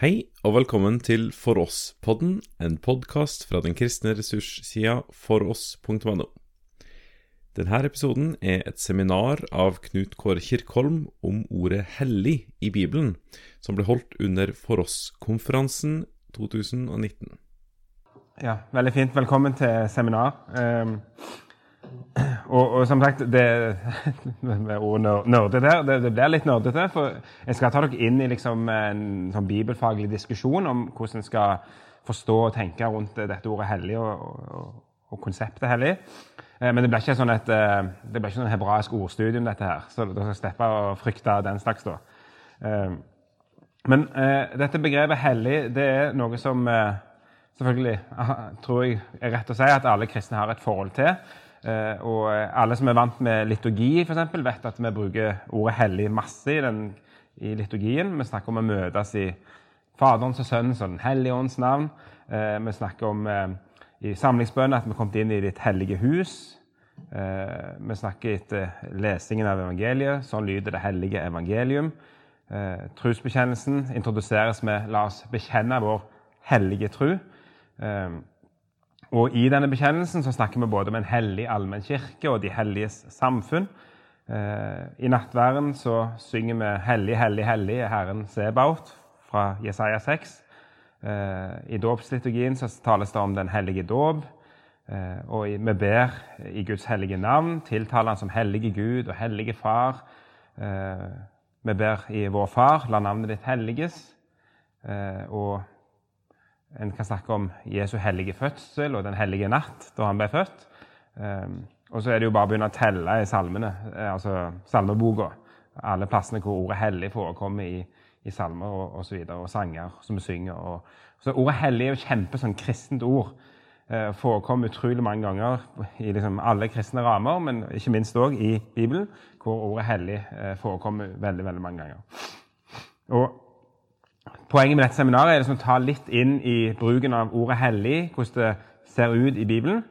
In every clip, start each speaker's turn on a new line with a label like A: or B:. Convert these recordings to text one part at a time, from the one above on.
A: Hei og velkommen til For oss-podden, en podkast fra den kristne ressurssida foross.no. Denne episoden er et seminar av Knut Kåre Kirkholm om ordet 'hellig' i Bibelen, som ble holdt under For oss-konferansen 2019.
B: Ja, veldig fint. Velkommen til seminar. Og, og, som sagt, det med her, det, det, blir litt nerdete. For jeg skal ta dere inn i liksom en sånn bibelfaglig diskusjon om hvordan en skal forstå og tenke rundt dette ordet hellig og, og, og konseptet hellig. Eh, men det blir ikke sånn et det blir ikke sånn hebraisk ordstudium, dette her. Så dere skal slippe å frykte den slags, da. Eh, men eh, dette begrepet hellig, det er noe som selvfølgelig tror jeg er rett å si at alle kristne har et forhold til. Eh, og alle som er vant med liturgi, for eksempel, vet at vi bruker ordet 'hellig' masse i, den, i, liturgien. Vi snakker om å møtes i Faderens og Sønnens og Den hellige ånds navn. Eh, vi snakker om eh, i samlingsbønnen at vi er kommet inn i ditt hellige hus. Vi snakker etter lesingen av evangeliet. Sånn lyder det hellige evangelium. Trosbekjennelsen introduseres med 'la oss bekjenne vår hellige tru'. Og I denne bekjennelsen så snakker vi både om en hellig allmennkirke og de helliges samfunn. Eh, I nattværen så synger vi 'Hellig, hellig, hellig er Herren Sebaot' fra Jesaja 6. Eh, I dåpsliturgien så tales det om den hellige dåp. Eh, og vi ber i Guds hellige navn, tiltaler Han som hellige Gud og hellige Far. Vi ber i Vår Far, la navnet ditt helliges. Og en kan snakke om Jesu hellige fødsel og den hellige natt da han ble født. Um, og så er det jo bare å begynne å telle i salmene, eh, altså salmeboka. Alle plassene hvor ordet 'hellig' forekommer i, i salmer og, og, så videre, og sanger som vi synger. Og, så Ordet 'hellig' er jo kjempe sånn kristent ord. Eh, forekommer utrolig mange ganger i liksom alle kristne rammer, men ikke minst òg i Bibelen, hvor ordet 'hellig' eh, forekommer veldig veldig mange ganger. Og Poenget med dette seminaret er liksom å ta litt inn i bruken av ordet 'hellig', hvordan det ser ut i Bibelen.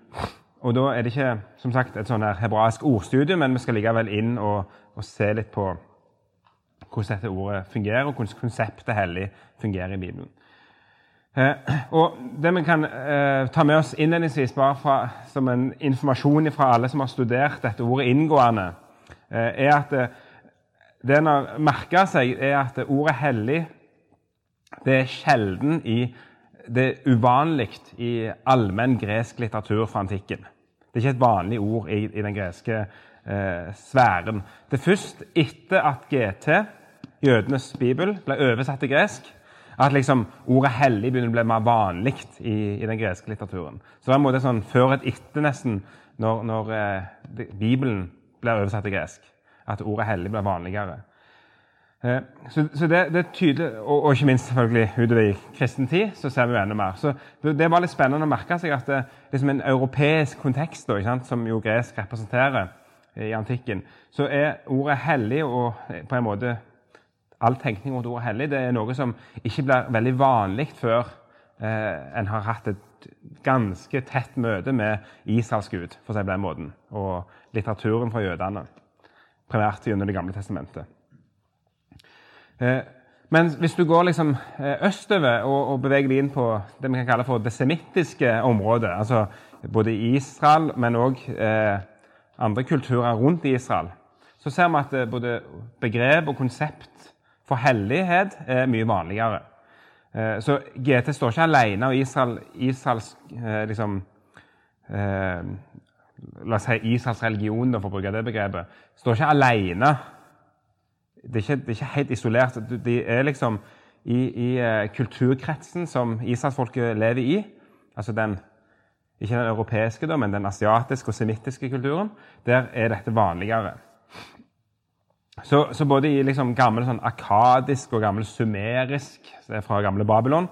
B: Og Da er det ikke som sagt, et sånn hebraisk ordstudium, men vi skal likevel inn og, og, se litt på hvordan dette ordet fungerer, og hvordan konseptet 'hellig' fungerer i Bibelen. Eh, og Det vi kan eh, ta med oss innledningsvis, bare fra, som en informasjon fra alle som har studert dette ordet inngående, eh, er at det, det en har merka seg, er at ordet 'hellig' Det er sjelden i Det er uvanlig i allmenn gresk litteratur fra antikken. Det er ikke et vanlig ord i, i den greske eh, sfæren. Det er først etter at GT, jødenes bibel, ble oversatt til gresk, at liksom ordet 'hellig' begynner å bli mer vanlig i, i, den greske litteraturen. Så det er en måte sånn før et etter, nesten, når, når eh, Bibelen ble oversatt til gresk, at ordet 'hellig' ble vanligere. Eh, så, så det, det, er tydelig, og, og, ikke minst selvfølgelig utover i kristen tid, så ser vi jo enda mer. Så Det var litt spennende å merke seg at det, liksom en europeisk kontekst, da, som jo gresk representerer i antikken, så er ordet 'hellig' og på en måte all tenkning rundt ordet 'hellig' det er noe som ikke blir veldig vanlig før eh, en har hatt et ganske tett møte med Israels gud, for å si det på den måten, og litteraturen fra jødene, primært gjennom Det gamle testamentet. Eh, men hvis du går liksom eh, østover og, og, beveger deg inn på det vi kan kalle for det semittiske området, altså både Israel, men òg eh, andre kulturer rundt Israel, så ser vi at både begrep og konsept for hellighet er mye vanligere. Så GT står ikke alene, og Israel, Israels liksom La oss si Israels religion, for å bruke det begrepet, står ikke alene det er, ikke, det er ikke, helt isolert. De er liksom i, i uh, kulturkretsen som israelsfolket lever i. Altså den, ikke den europeiske, da, men den asiatiske og semittiske kulturen. Der er dette vanligere. Så, så både i liksom gammel sånn akadisk og gammel sumerisk fra gamle Babylon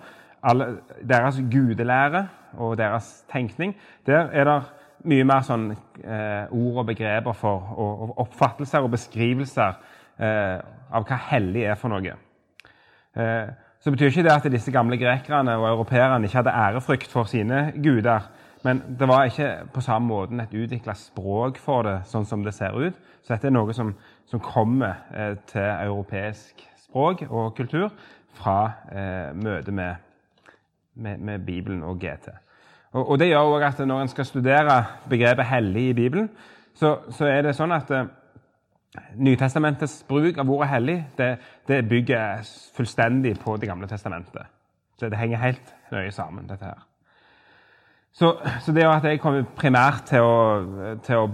B: alle, Deres gudelære og deres tenkning, der er det mye mer sånn eh, ord og begreper for og, og oppfattelser og beskrivelser Eh, av hva hellig er for noe. Eh, så betyr ikke det at disse gamle grekerne og europeerne ikke hadde ærefrykt for sine guder. Men det var ikke på samme måten et utvikla språk for det, sånn som det ser ut. Så dette er noe som, som kommer eh, til europeisk språk og kultur fra eh, møtet med, med, med, Bibelen og GT. Og, og Det gjør også at når en skal studere begrepet 'hellig' i Bibelen, så, så er det sånn at eh, Nytestamentets bruk av ordet 'hellig' det, det bygger fullstendig på Det gamle testamentet. Så det henger helt nøye sammen, dette her. Så, så det at jeg kommer primært til å, til å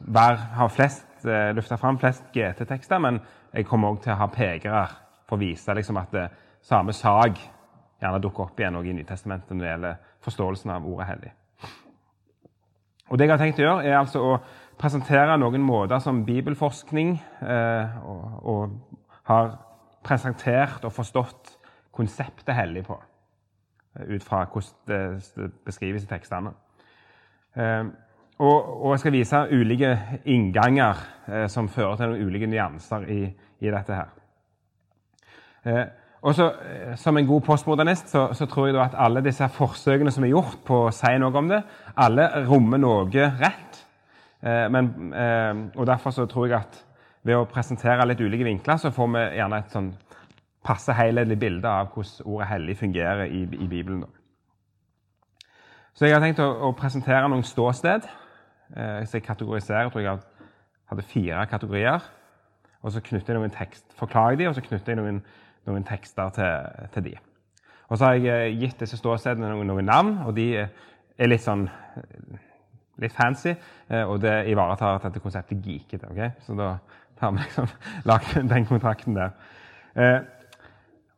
B: være, ha flest, lufta løfte fram flest GT-tekster, men jeg kommer òg til å ha pekere for å vise liksom, at det, samme sak gjerne dukker opp igjen i Nytestamentet når det gjelder forståelsen av ordet hellig. Og Det jeg har tenkt å gjøre, er altså å presentere noen måter som bibelforskning eh, og, og, har presentert og forstått konseptet hellig på. Ut fra hvordan det beskrives i tekstene. Eh, og, og, jeg skal vise ulike innganger eh, som fører til noen ulike nyanser i, i dette her. Eh, og så, eh, Som en god postmodernist så, så tror jeg at alle disse forsøkene som er gjort på å si noe om det, alle rommer noe rett. Eh, men, eh, og Derfor så tror jeg at ved å presentere litt ulike vinkler, så får vi gjerne et sånn passe helhetlig bilde av hvordan ordet 'hellig' fungerer i, i Bibelen. Så jeg har tenkt å, å presentere noen ståsted. Eh, så jeg kategoriserer, tror jeg hadde fire kategorier. Og så knytter jeg noen tekst, forklarer de, og så knytter jeg noen, noen tekster til, til, de. Og så har jeg gitt disse ståstedene noen, noen, navn, og de er litt sånn litt fancy. Eh, og det ivaretar dette konseptet geekete. Okay? Så da har vi liksom lagd den kontrakten der. Eh,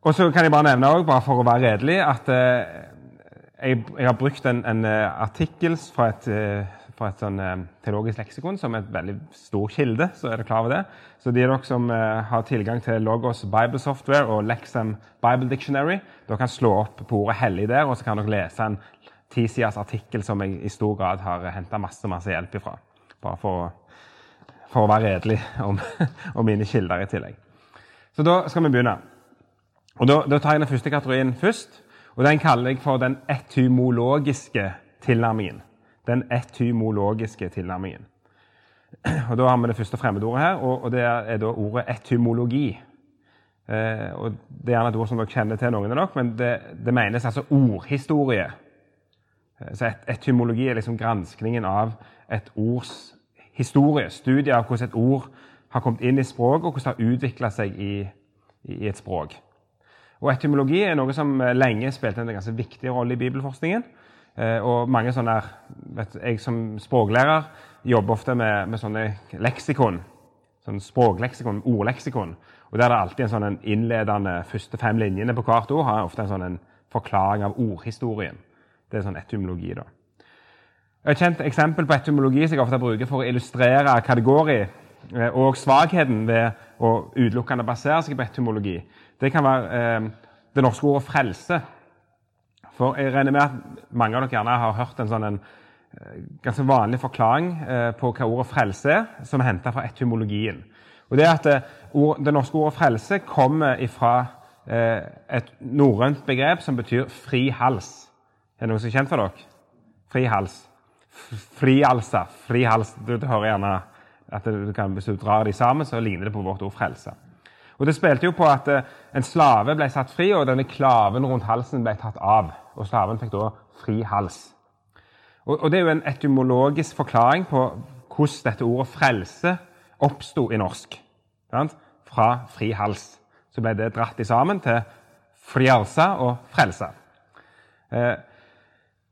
B: og så kan jeg bare nevne også, bare for å være redelig, at eh, jeg, har brukt en, en artikkel fra et fra et sånn, teologisk leksikon som er et veldig stor kilde. så er dere klar over det. Så de dere som har tilgang til Logos Bible Software og Lexham Bible Dictionary, dere kan slå opp på ordet 'hellig' der, og så kan dere lese en tisiders artikkel som jeg i stor grad har henta masse, masse hjelp ifra. Bare for, for å være redelig om, om, mine kilder i tillegg. Så da skal vi begynne. Og Da, da tar jeg den første kategorien først. og Den kaller jeg for den etymologiske tilnærmingen den etymologiske tilnærmingen. Og Da har vi det første fremmedordet her, og, det er da ordet etymologi. Eh, og Det er gjerne et ord som dere kjenner til, noen av dere, men det, det menes altså ordhistorie. Eh, så et, etymologi er liksom granskningen av et ords historie. Studier av hvordan et ord har kommet inn i språket, og hvordan det har utvikla seg i, i, et språk. Og Etymologi er noe som lenge spilte en ganske viktig rolle i bibelforskningen. Eh, og mange sånne, vet, Jeg som språklærer jobber ofte med, med sånne leksikon. Sånn språkleksikon, ordleksikon. Og Der er det alltid en sånn innledende første fem linjene på hvert ord har ofte en sånn en forklaring av ordhistorien. Det er sånn etymologi. da. Et kjent eksempel på etymologi som jeg ofte bruker for å illustrere hva det går i, eh, og svakheten ved å utelukkende basere seg på etymologi, det kan være eh, det norske ordet 'frelse'. For jeg regner med at mange av dere gjerne har hørt en sånn en, eh, ganske vanlig forklaring eh, på hva ordet frelse er, som er henta fra etymologien. Og Det er at det, eh, ord, det norske ordet frelse kommer fra eh, et norrønt begrep som betyr fri hals. Er det noe som er kjent for dere? Frihals. Frihalsa. Frihals. Du, du hører gjerne at du kan, Hvis du drar de sammen, så ligner det på vårt ord frelse. Og Det spilte jo på at en slave ble satt fri, og denne klaven rundt halsen ble tatt av og slaven fikk da fri hals. Og, og Det er jo en etymologisk forklaring på hvordan dette ordet 'frelse' oppsto i norsk. Sant? Fra fri hals. Så ble det dratt i sammen til frialsa og frelse. Eh,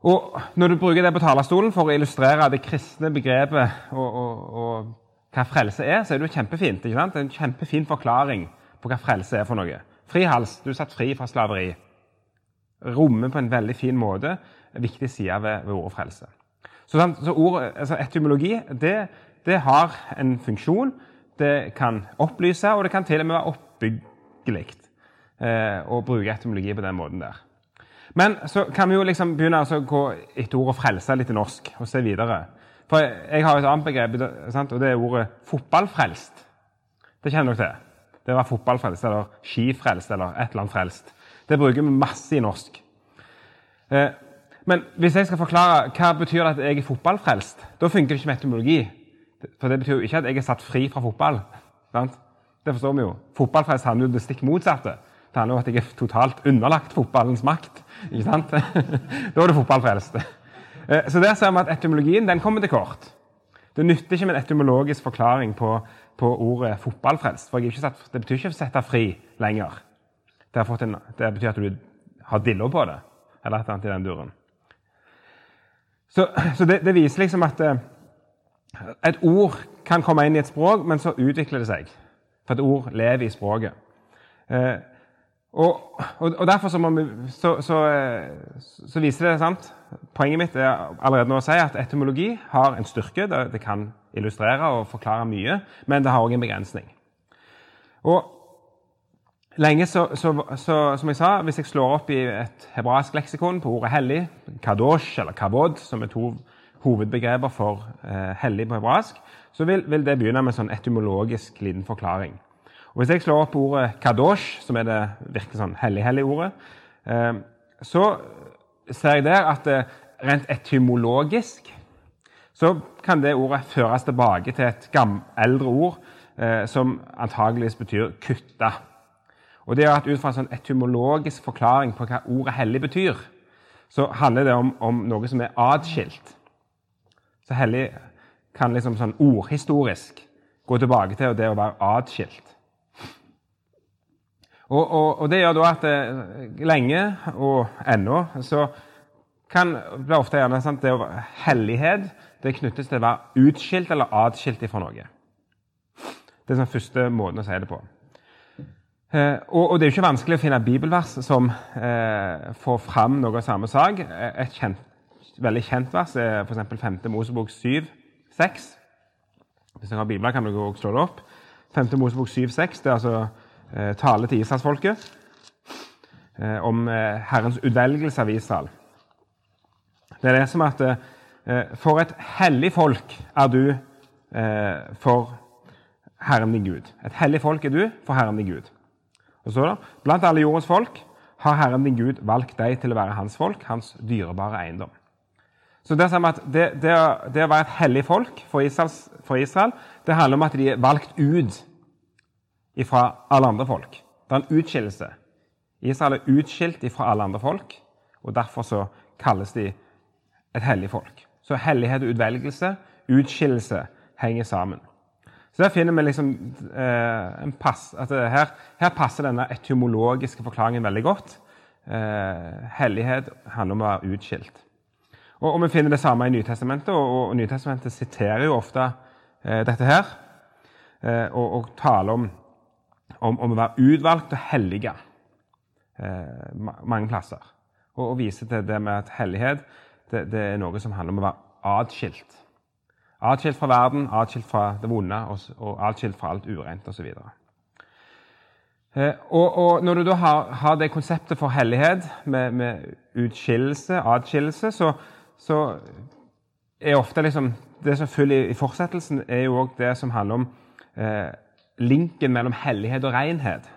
B: og Når du bruker det på talerstolen for å illustrere det kristne begrepet og, og, og hva frelse er, så er det jo kjempefint. ikke sant? En kjempefin forklaring på hva frelse er for noe. Fri hals. Du er satt fri fra slaveri rommer på en veldig fin måte en viktig side ved, ved ordet frelse. Så, så ord, altså Etymologi det, det, har en funksjon. Det kan opplyse, og det kan til og med være oppbyggelig eh, å bruke etymologi på den måten der. Men så kan vi jo liksom begynne å gå etter ordet 'frelse' litt i norsk og se videre. For Jeg har et annet begrep, og det er ordet 'fotballfrelst'. Det kjenner dere til. Det var fotballfrelst eller skifrelst eller et eller annet frelst. Det bruker vi masse i norsk. Eh, men hvis jeg skal forklare hva betyr at jeg er fotballfrelst, da funker det ikke med etymologi. For det betyr jo ikke at jeg er satt fri fra fotball. Sant? Det forstår vi jo. Fotballfrelst handler jo om det stikk motsatte. Det handler om at jeg er totalt underlagt fotballens makt. ikke sant? da er du fotballfrelst. Eh, så der ser vi at etymologien den kommer til kort. Det nytter ikke med en etymologisk forklaring på, på ordet 'fotballfrelst'. for satt, Det betyr ikke å sette fri lenger. Det, en, det betyr at du har dilla på det, eller et eller annet i den duren. Så, så det, det, viser liksom at eh, et ord kan komme inn i et språk, men så utvikler det seg. For et ord lever i språket. Eh, og, og, og, derfor så, vi, så, så, så, viser det sant? Poenget mitt er allerede nå å si at etymologi har en styrke. Det, det kan illustrere og forklare mye, men det har òg en begrensning. Og lenge så, Som jeg sa, hvis jeg slår opp i et hebraisk leksikon på ordet hellig, kadosh eller kavod, som er to hovedbegreper for eh, hellig på hebraisk, så vil, vil, det begynne med en sånn etymologisk liten forklaring. Og Hvis jeg slår opp ordet kadosh, som er det virkelig sånn hellig-hellig ordet, eh, så ser jeg der at eh, rent etymologisk så kan det ordet føres tilbake til et eldre ord eh, som antageligvis betyr 'kutta'. Og det er at Ut fra en sånn etymologisk forklaring på hva ordet 'hellig' betyr, så handler det om, om noe som er atskilt. Så hellig kan liksom sånn ordhistorisk gå tilbake til det å være atskilt. Og, og, og, Det gjør da at det, eh, lenge, og ennå, så kan det ofte gjerne sant, det å hellighet det knyttes til å være utskilt eller atskilt fra noe. Det er den første måten å si det på. Eh, og, og, Det er jo ikke vanskelig å finne bibelvers som eh, får fram noe av samme sak. Et kjent, veldig kjent vers er f.eks. 5. Mosebok 7, 6. Hvis dere har bibler, kan dere også slå det opp. 5. Mosebok 7, 6, det er altså Eh, tale til Israelsfolket eh, om eh, Herrens utvelgelse av Israel. Det er det som at For et hellig folk er du for Herren din Gud. Et hellig folk er du for Herren din Gud. Og så da, Blant alle jordens folk har Herren din Gud valgt deg til å være hans folk, hans dyrebare eiendom. Så Det, det, det, det å være et hellig folk for, Israels, for Israel det handler om at de er valgt ut fra alle andre folk. Det er en utskillelse. Israel er utskilt ifra alle andre folk, og derfor så kalles de et hellig folk. Så hellighet og utvelgelse, utskillelse, henger sammen. Så der finner vi liksom eh, en pass, at her, her, passer denne etymologiske forklaringen veldig godt. Eh, hellighet handler om å være utskilt. Og, og Vi finner det samme i Nytestamentet, og, og Nytestamentet siterer jo ofte eh, dette her. Eh, og, og taler om om, om å være utvalgt og hellige eh, mange plasser. Og, og viser til det med at hellighet det, det, er noe som handler om å være atskilt. Atskilt fra verden, atskilt fra det vonde og, og atskilt fra alt urent osv. Eh, og, og når du da har, har, det konseptet for hellighet med, med utskillelse, atskillelse, så, så er ofte liksom Det som følger i fortsettelsen, er jo òg det som handler om eh, linken mellom hellighet og renhet.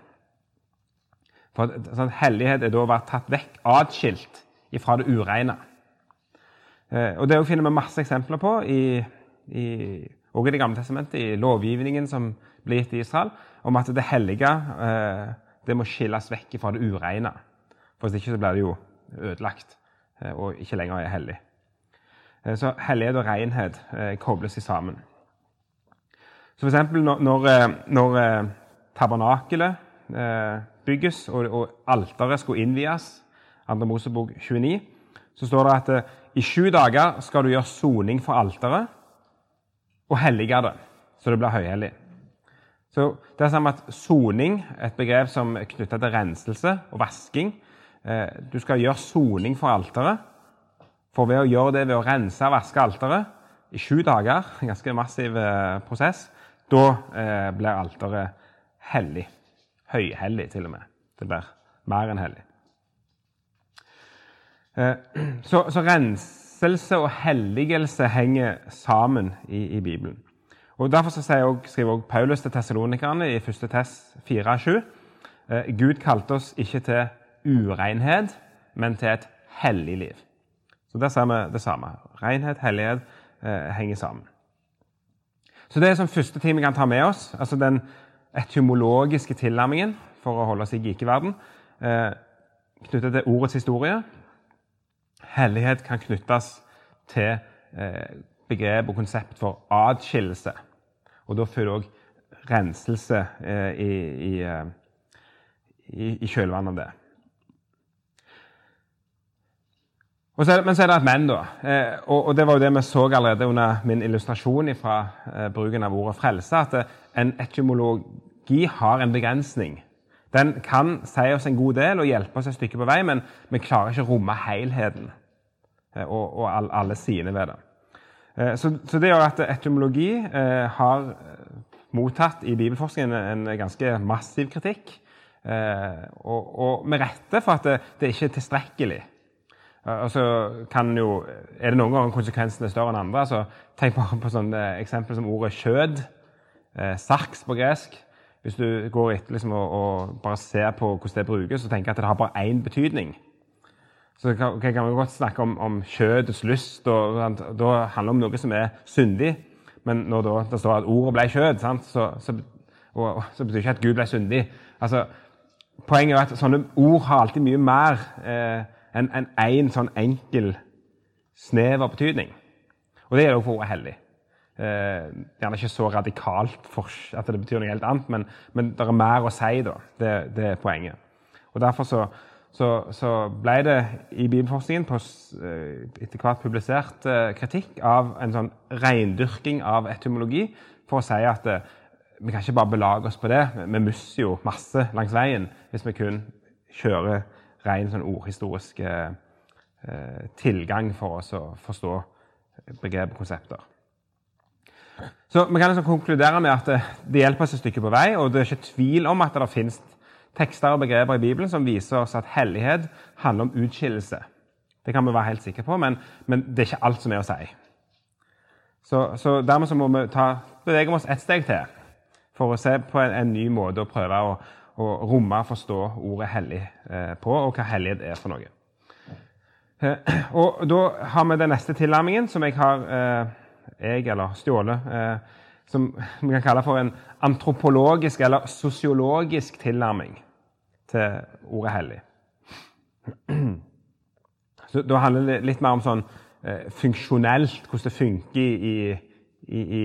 B: For sånn, Hellighet er da å være tatt vekk, atskilt fra det ureine. Eh, og Det finner vi masse eksempler på i, i, også i Det gamle testamentet, i lovgivningen som ble gitt i Israel, om at det hellige eh, det må skilles vekk fra det ureine. For Hvis ikke så blir det jo ødelagt eh, og ikke lenger er hellig. Så hellighet og renhet kobles sammen. Så f.eks. når, når, eh, eh, tabernakelet eh, bygges og, og alteret skulle innvies, 2. Mosebok 29, så står det at i sju dager skal du gjøre soning for alteret og hellige det, så det blir høyhellig. Så det er samme at Soning, et begrep som er knytta til renselse og vasking Du skal gjøre soning for alteret. For ved å gjøre det ved å rense og vaske alteret i sju dager, en ganske massiv prosess, da eh, blir alteret hellig. Høyhellig, til og med. Det blir mer enn hellig. Eh, så, så, renselse og helligelse henger sammen i, i Bibelen. Og Derfor så skriver også Paulus til tessalonikerne i 1. Tess 4,7 eh, Gud kalte oss ikke til urenhet, men til et hellig liv. Så Der ser vi det samme. Renhet, hellighet eh, henger sammen. Så det er sånn første ting vi kan ta med oss. altså Den etymologiske tilnærmingen for å holde oss i geekeverden, eh, knyttet til ordets historie. Hellighet kan knyttes til eh, begrep og konsept for atskillelse. Og da følger òg renselse eh, i, i, eh, i, i kjølvannet av det. Så det, men så er det et men, da. Eh, og, og, det var jo det vi så allerede under min illustrasjon fra eh, bruken av ordet frelse, at eh, en etymologi har en begrensning. Den kan si oss en god del og hjelpe oss et stykke på vei, men vi klarer ikke å romme helheten eh, og, og all, alle sidene ved det. Eh, så, så, det gjør at etymologi har mottatt i bibelforskningen en, en ganske massiv kritikk. og, og med rette for at det, det ikke er tilstrekkelig. Så kan jo, Er det noen ganger konsekvensene er større enn andre? så Tenk bare på sånne eksempler som ordet kjød. Eh, saks på gresk. Hvis du går etter liksom, og, og, bare ser på hvordan det brukes, så tenker jeg at det har bare én betydning. Så kan, okay, kan vi godt snakke om, om kjødets lyst. og, og Da handler det om noe som er syndig. Men når da, det står at ordet ble kjød, så, så, og, så betyr ikke at Gud ble syndig. Altså, poenget er at sånne ord har alltid mye mer eh, enn en, en sånn enkel, snever betydning. Og det er også for ordet hellig. Eh, gjerne ikke så radikalt for at det betyr noe helt annet, men, men det er mer å si, da. Det, det er poenget. Og Derfor så, så, så ble det i bibelforskningen på, eh, etter hvert publisert eh, kritikk av en sånn reindyrking av etymologi for å si at eh, vi kan ikke bare belage oss på det. Vi mister jo masse langs veien hvis vi kun kjører ren sånn ordhistorisk eh, tilgang for oss å forstå begrep og konsepter. Så Vi kan liksom konkludere med at det, det hjelper oss et stykke på vei, og det er ikke tvil om at det finnes tekster og begreper i Bibelen som viser oss at hellighet handler om utskillelse. Det kan vi være helt sikre på, men, men det er ikke alt som er å si. Så, så dermed så må vi ta, bevege oss ett steg til for å se på en, en ny måte å prøve å, å romme og forstå ordet hellig eh, på, og hva hellighet er for noe. Eh, og Da har vi den neste tilnærmingen, som jeg har eh, jeg, eller stjålet, som vi kan kalle for en antropologisk eller sosiologisk tilnærming til ordet hellig. Så Da handler det litt mer om sånn funksjonelt, hvordan det funker i, i, i,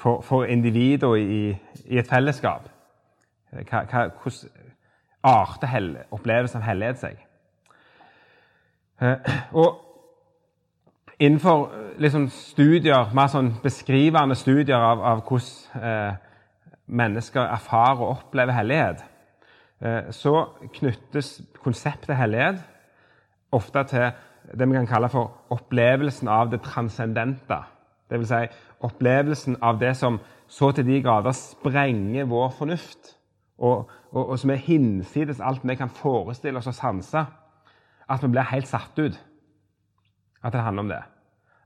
B: for, for og i, i et fellesskap. Eh, hva, hva, hvordan arter opplevelsen av hellighet seg? Eh, og innenfor liksom, studier, mer sånn beskrivende studier av, av hvordan eh, mennesker erfarer og opplever hellighet, eh, så knyttes konseptet hellighet ofte til det vi kan kalle for opplevelsen av det transcendente. Dvs. Si opplevelsen av det som så til de grader sprenger vår fornuft og, og, og som er hinsides alt vi kan forestille oss og sanse, at vi blir helt satt ut. At det handler om det.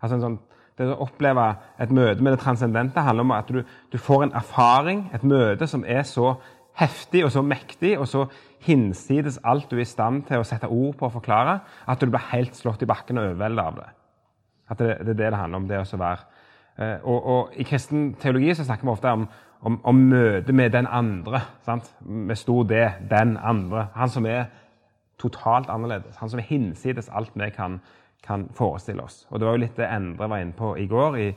B: Altså sånn, det å oppleve et møte med det transcendente handler om at du, du, får en erfaring, et møte som er så heftig og så mektig og så hinsides alt du er i stand til å sette ord på og forklare, at du blir helt slått i bakken og overveldet av det. At det, det, er det det handler om, det å være. Eh, og, og, I kristen teologi så snakker vi ofte om om, om møtet med den andre. Sant? Med stor D. Den andre. Han som er totalt annerledes. Han som er hinsides alt vi kan, kan, forestille oss. Og Det var jo litt det Endre var inne på i går i,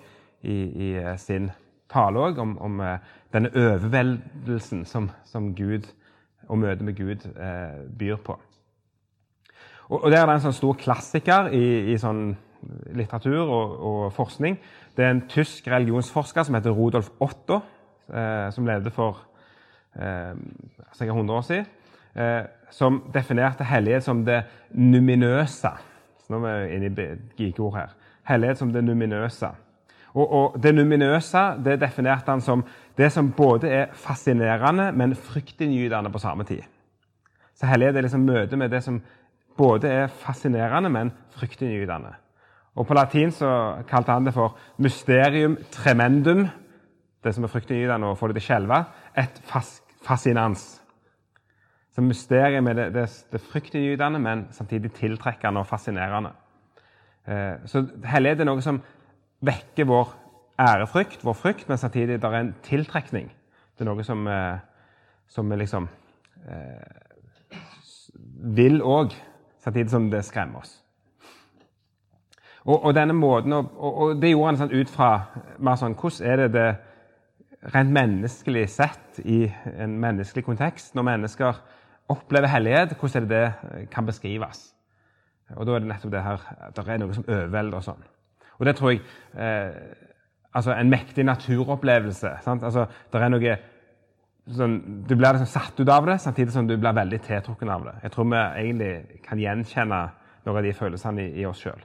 B: i, i eh, sin tale òg, om, om, eh, denne overveldelsen som, som Gud og møtet med Gud eh, byr på. Og, og Der er det en sånn stor klassiker i, i sånn litteratur og, og, forskning. Det er en tysk religionsforsker som heter Rudolf Otto som levde for eh, sikkert 100 år siden, eh, som definerte hellighet som det numinøse. Så nå er vi inne i geekeord her. Hellighet som det numinøse. Og, og, Det numinøse det definerte han som det som både er fascinerende, men fryktinngytende på samme tid. Så hellighet er liksom møtet med det som både er fascinerende, men fryktinngytende. Og På latin så kalte han det for mysterium tremendum, det som er fryktinngytende, og få det til å skjelve. Et fascinans. Så mysteriet med det, det, det fryktinngytende, men samtidig tiltrekkende og fascinerende. Eh, så hellighet er noe som vekker vår ærefrykt, vår frykt, men samtidig det er en tiltrekning. Det er noe som, eh, som vi liksom eh, vil òg, samtidig som det skremmer oss. Og, og denne måten, og, og, det gjorde han sånn ut fra mer sånn, hvordan er det det rent menneskelig sett i en menneskelig kontekst, når mennesker opplever hellighet, hvordan er det det kan beskrives? Og da er det nettopp det her at det er noe som overvelder og sånn. Og det tror jeg eh, Altså en mektig naturopplevelse. Sant? Altså, det er noe sånn, Du blir liksom satt ut av det, samtidig som du blir veldig tiltrukken av det. Jeg tror vi egentlig kan gjenkjenne noen av de følelsene i, i oss sjøl.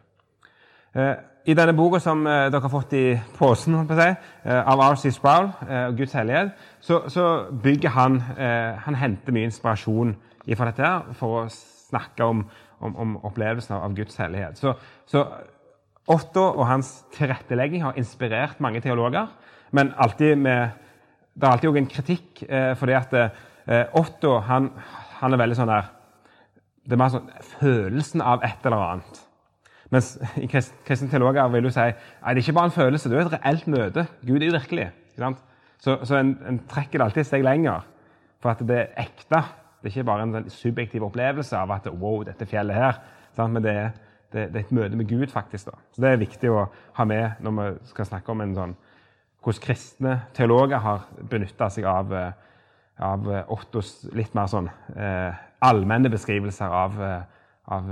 B: Eh, I denne boka som eh, dere har fått i posen eh, av R.C. Sproul, Guds hellighet, så, så, bygger han Han henter mye inspirasjon fra dette her for å snakke om, om, om opplevelsen av Guds hellighet. Så, så Otto og hans tilrettelegging har inspirert mange teologer, men med, det er alltid òg en kritikk, eh, fordi at Otto han, han, er veldig sånn der Det er mer sånn følelsen av et eller annet. Mens i kristne teologer vil du si nei, det er ikke bare en følelse, det er et reelt møte. Gud er jo virkelig. Så, så en, en, trekker det alltid et steg lenger for at det er ekte. Det er ikke bare en sånn subjektiv opplevelse av at wow, dette fjellet her. Sant? Men det er, det, det er, et møte med Gud, faktisk. da. Så Det er viktig å ha med når vi skal snakke om en sånn, hvordan kristne teologer har benytta seg av, eh, av, Ottos litt mer sånn eh, allmenne beskrivelser av, eh, av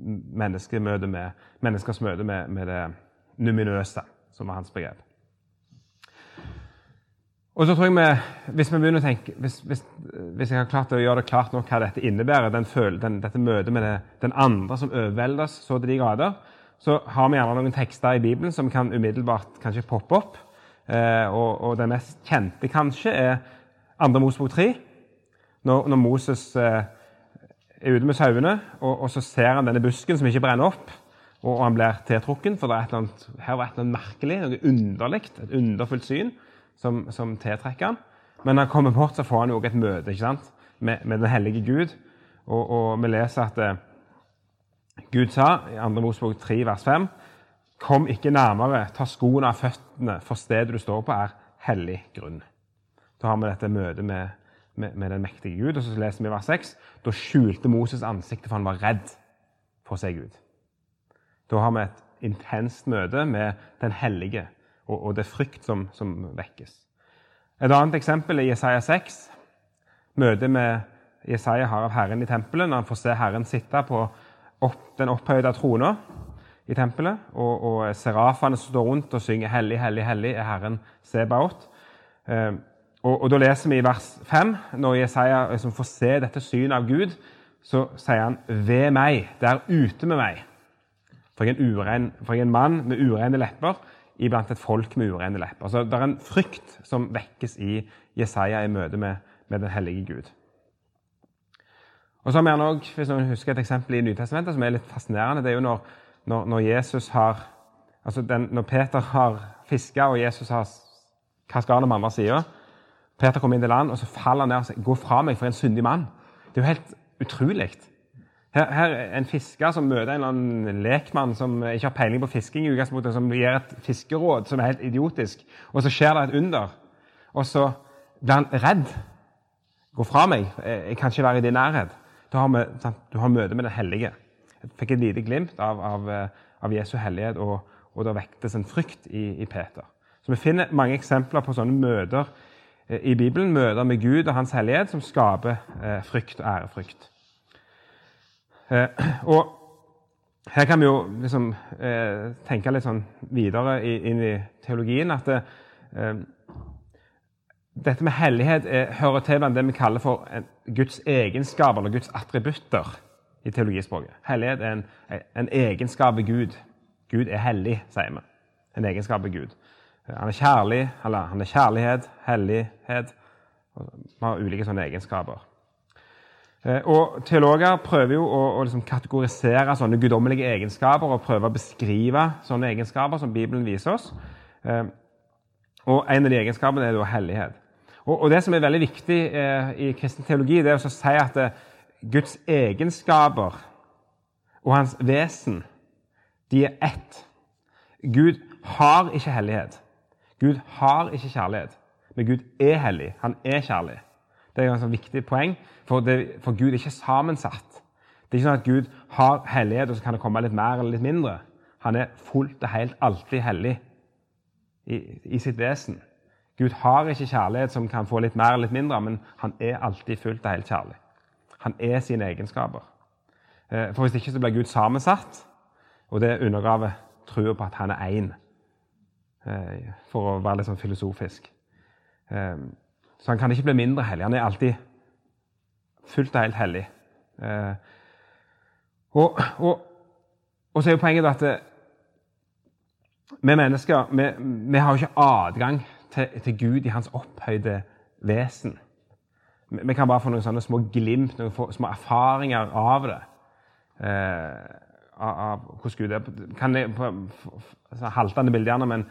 B: menneskemøte med, menneskers møte med, med, det numinøse, som var hans begrep. Og så tror jeg vi, Hvis vi begynner å tenke, hvis, hvis, hvis, jeg har klart å gjøre det klart nok hva dette innebærer, den føl, den, dette møtet med det, den andre som overveldes så til de grader, så har vi gjerne noen tekster i Bibelen som kan umiddelbart kanskje poppe opp. Eh, og, og, den mest kjente kanskje er 2. Mosebok 3, når, når Moses eh, er ute med sauene, og, og, så ser han denne busken som ikke brenner opp. Og, og han blir tiltrukken, for annet, her var et eller annet merkelig, noe underlig, et underfullt syn som, som tiltrekker han. Men når han kommer bort, så får han jo også et møte ikke sant? Med, med den hellige Gud. Og, og vi leser at eh, Gud sa i 2. Mosebok 3, vers 5.: Kom ikke nærmere, ta skoene av føttene, for stedet du står på, er hellig grunn. Da har vi dette møtet med med, med, den mektige Gud. Og så leser vi vers 6. Da skjulte Moses ansiktet, for han var redd for å se Gud. Da har vi et intenst møte med den hellige, og, og det frykt som, som, vekkes. Et annet eksempel er Jesaja 6. Møtet med Jesaja har av Herren i tempelet, når han får se Herren sitte på opp, den opphøyde trona i tempelet, og, og serafene som står rundt og synger 'Hellig, hellig, hellig er Herren Sebaot'. Eh, og, og, Da leser vi i vers 5, når Jesaja liksom får se dette synet av Gud, så sier han 'ved meg', det er ute med meg. For jeg er en, uren, for jeg er en mann med urene lepper iblant et folk med urene lepper. Så Det er en frykt som vekkes i Jesaja i møte med, med den hellige Gud. Og så har vi også, Hvis noen husker et eksempel i Nytestamentet som er litt fascinerende, det er jo når, når, når Jesus har altså den, Når Peter har fiska, og Jesus har hva skal han om andre sida, Peter kommer inn til land, og så faller han ned og sier 'Gå fra meg, for en syndig mann'. Det er jo helt utrolig. Her, her er en fisker som møter en eller annen lekmann som ikke har peiling på fisking, i som gir et fiskeråd som er helt idiotisk, og så skjer det et under. Og så blir han redd. 'Gå fra meg, jeg kan ikke være i din nærhet'. Da har vi, du har møte med den hellige. Jeg fikk et lite glimt av, av, av Jesu hellighet, og, og det vektes en frykt i, i Peter. Så Vi finner mange eksempler på sånne møter i Bibelen møter med Gud og Hans hellighet som skaper eh, frykt og ærefrykt. Eh, og her kan vi jo liksom tenke litt sånn videre inn i teologien at det, dette med hellighet er, hører til blant det vi kaller for Guds egenskaper eller Guds attributter i teologispråket. Hellighet er en, en egenskap ved Gud. Gud er hellig, sier vi. En egenskap ved Gud. Han er kjærlig, eller han er kjærlighet, hellighet. Vi har ulike sånne egenskaper. Eh, og Teologer prøver jo å, å liksom kategorisere sånne guddommelige egenskaper og prøve å beskrive sånne egenskaper som Bibelen viser oss. Eh, og En av de egenskapene er da hellighet. Og, og Det som er veldig viktig eh, i kristen teologi, det er å si at Guds egenskaper og hans vesen de er ett. Gud har ikke hellighet. Gud har ikke kjærlighet, Men Gud er hellig. Han er kjærlig. Det er et viktig poeng, for, det, for Gud er ikke sammensatt. Det er ikke sånn at Gud har hellighet, og så kan det komme litt mer eller litt mindre. Han er fullt og helt alltid hellig i, i sitt vesen. Gud har ikke kjærlighet som kan få litt mer eller litt mindre, men han er alltid fullt og helt kjærlig. Han er sine egenskaper. Eh, for Hvis ikke så blir Gud sammensatt, og det undergraver trua på at han er én, for å være litt sånn filosofisk. Eh, så han kan ikke bli mindre hellig. Han er alltid fullt og helt hellig. Og, og, og så er jo poenget at vi mennesker vi, vi har jo ikke adgang til, til, Gud i hans opphøyde vesen. Vi, kan bare få noen sånne små glimt, noen små erfaringer av det. Eh, av, av, hvordan Gud er. Kan jeg, på, altså, haltende bilde gjerne, men,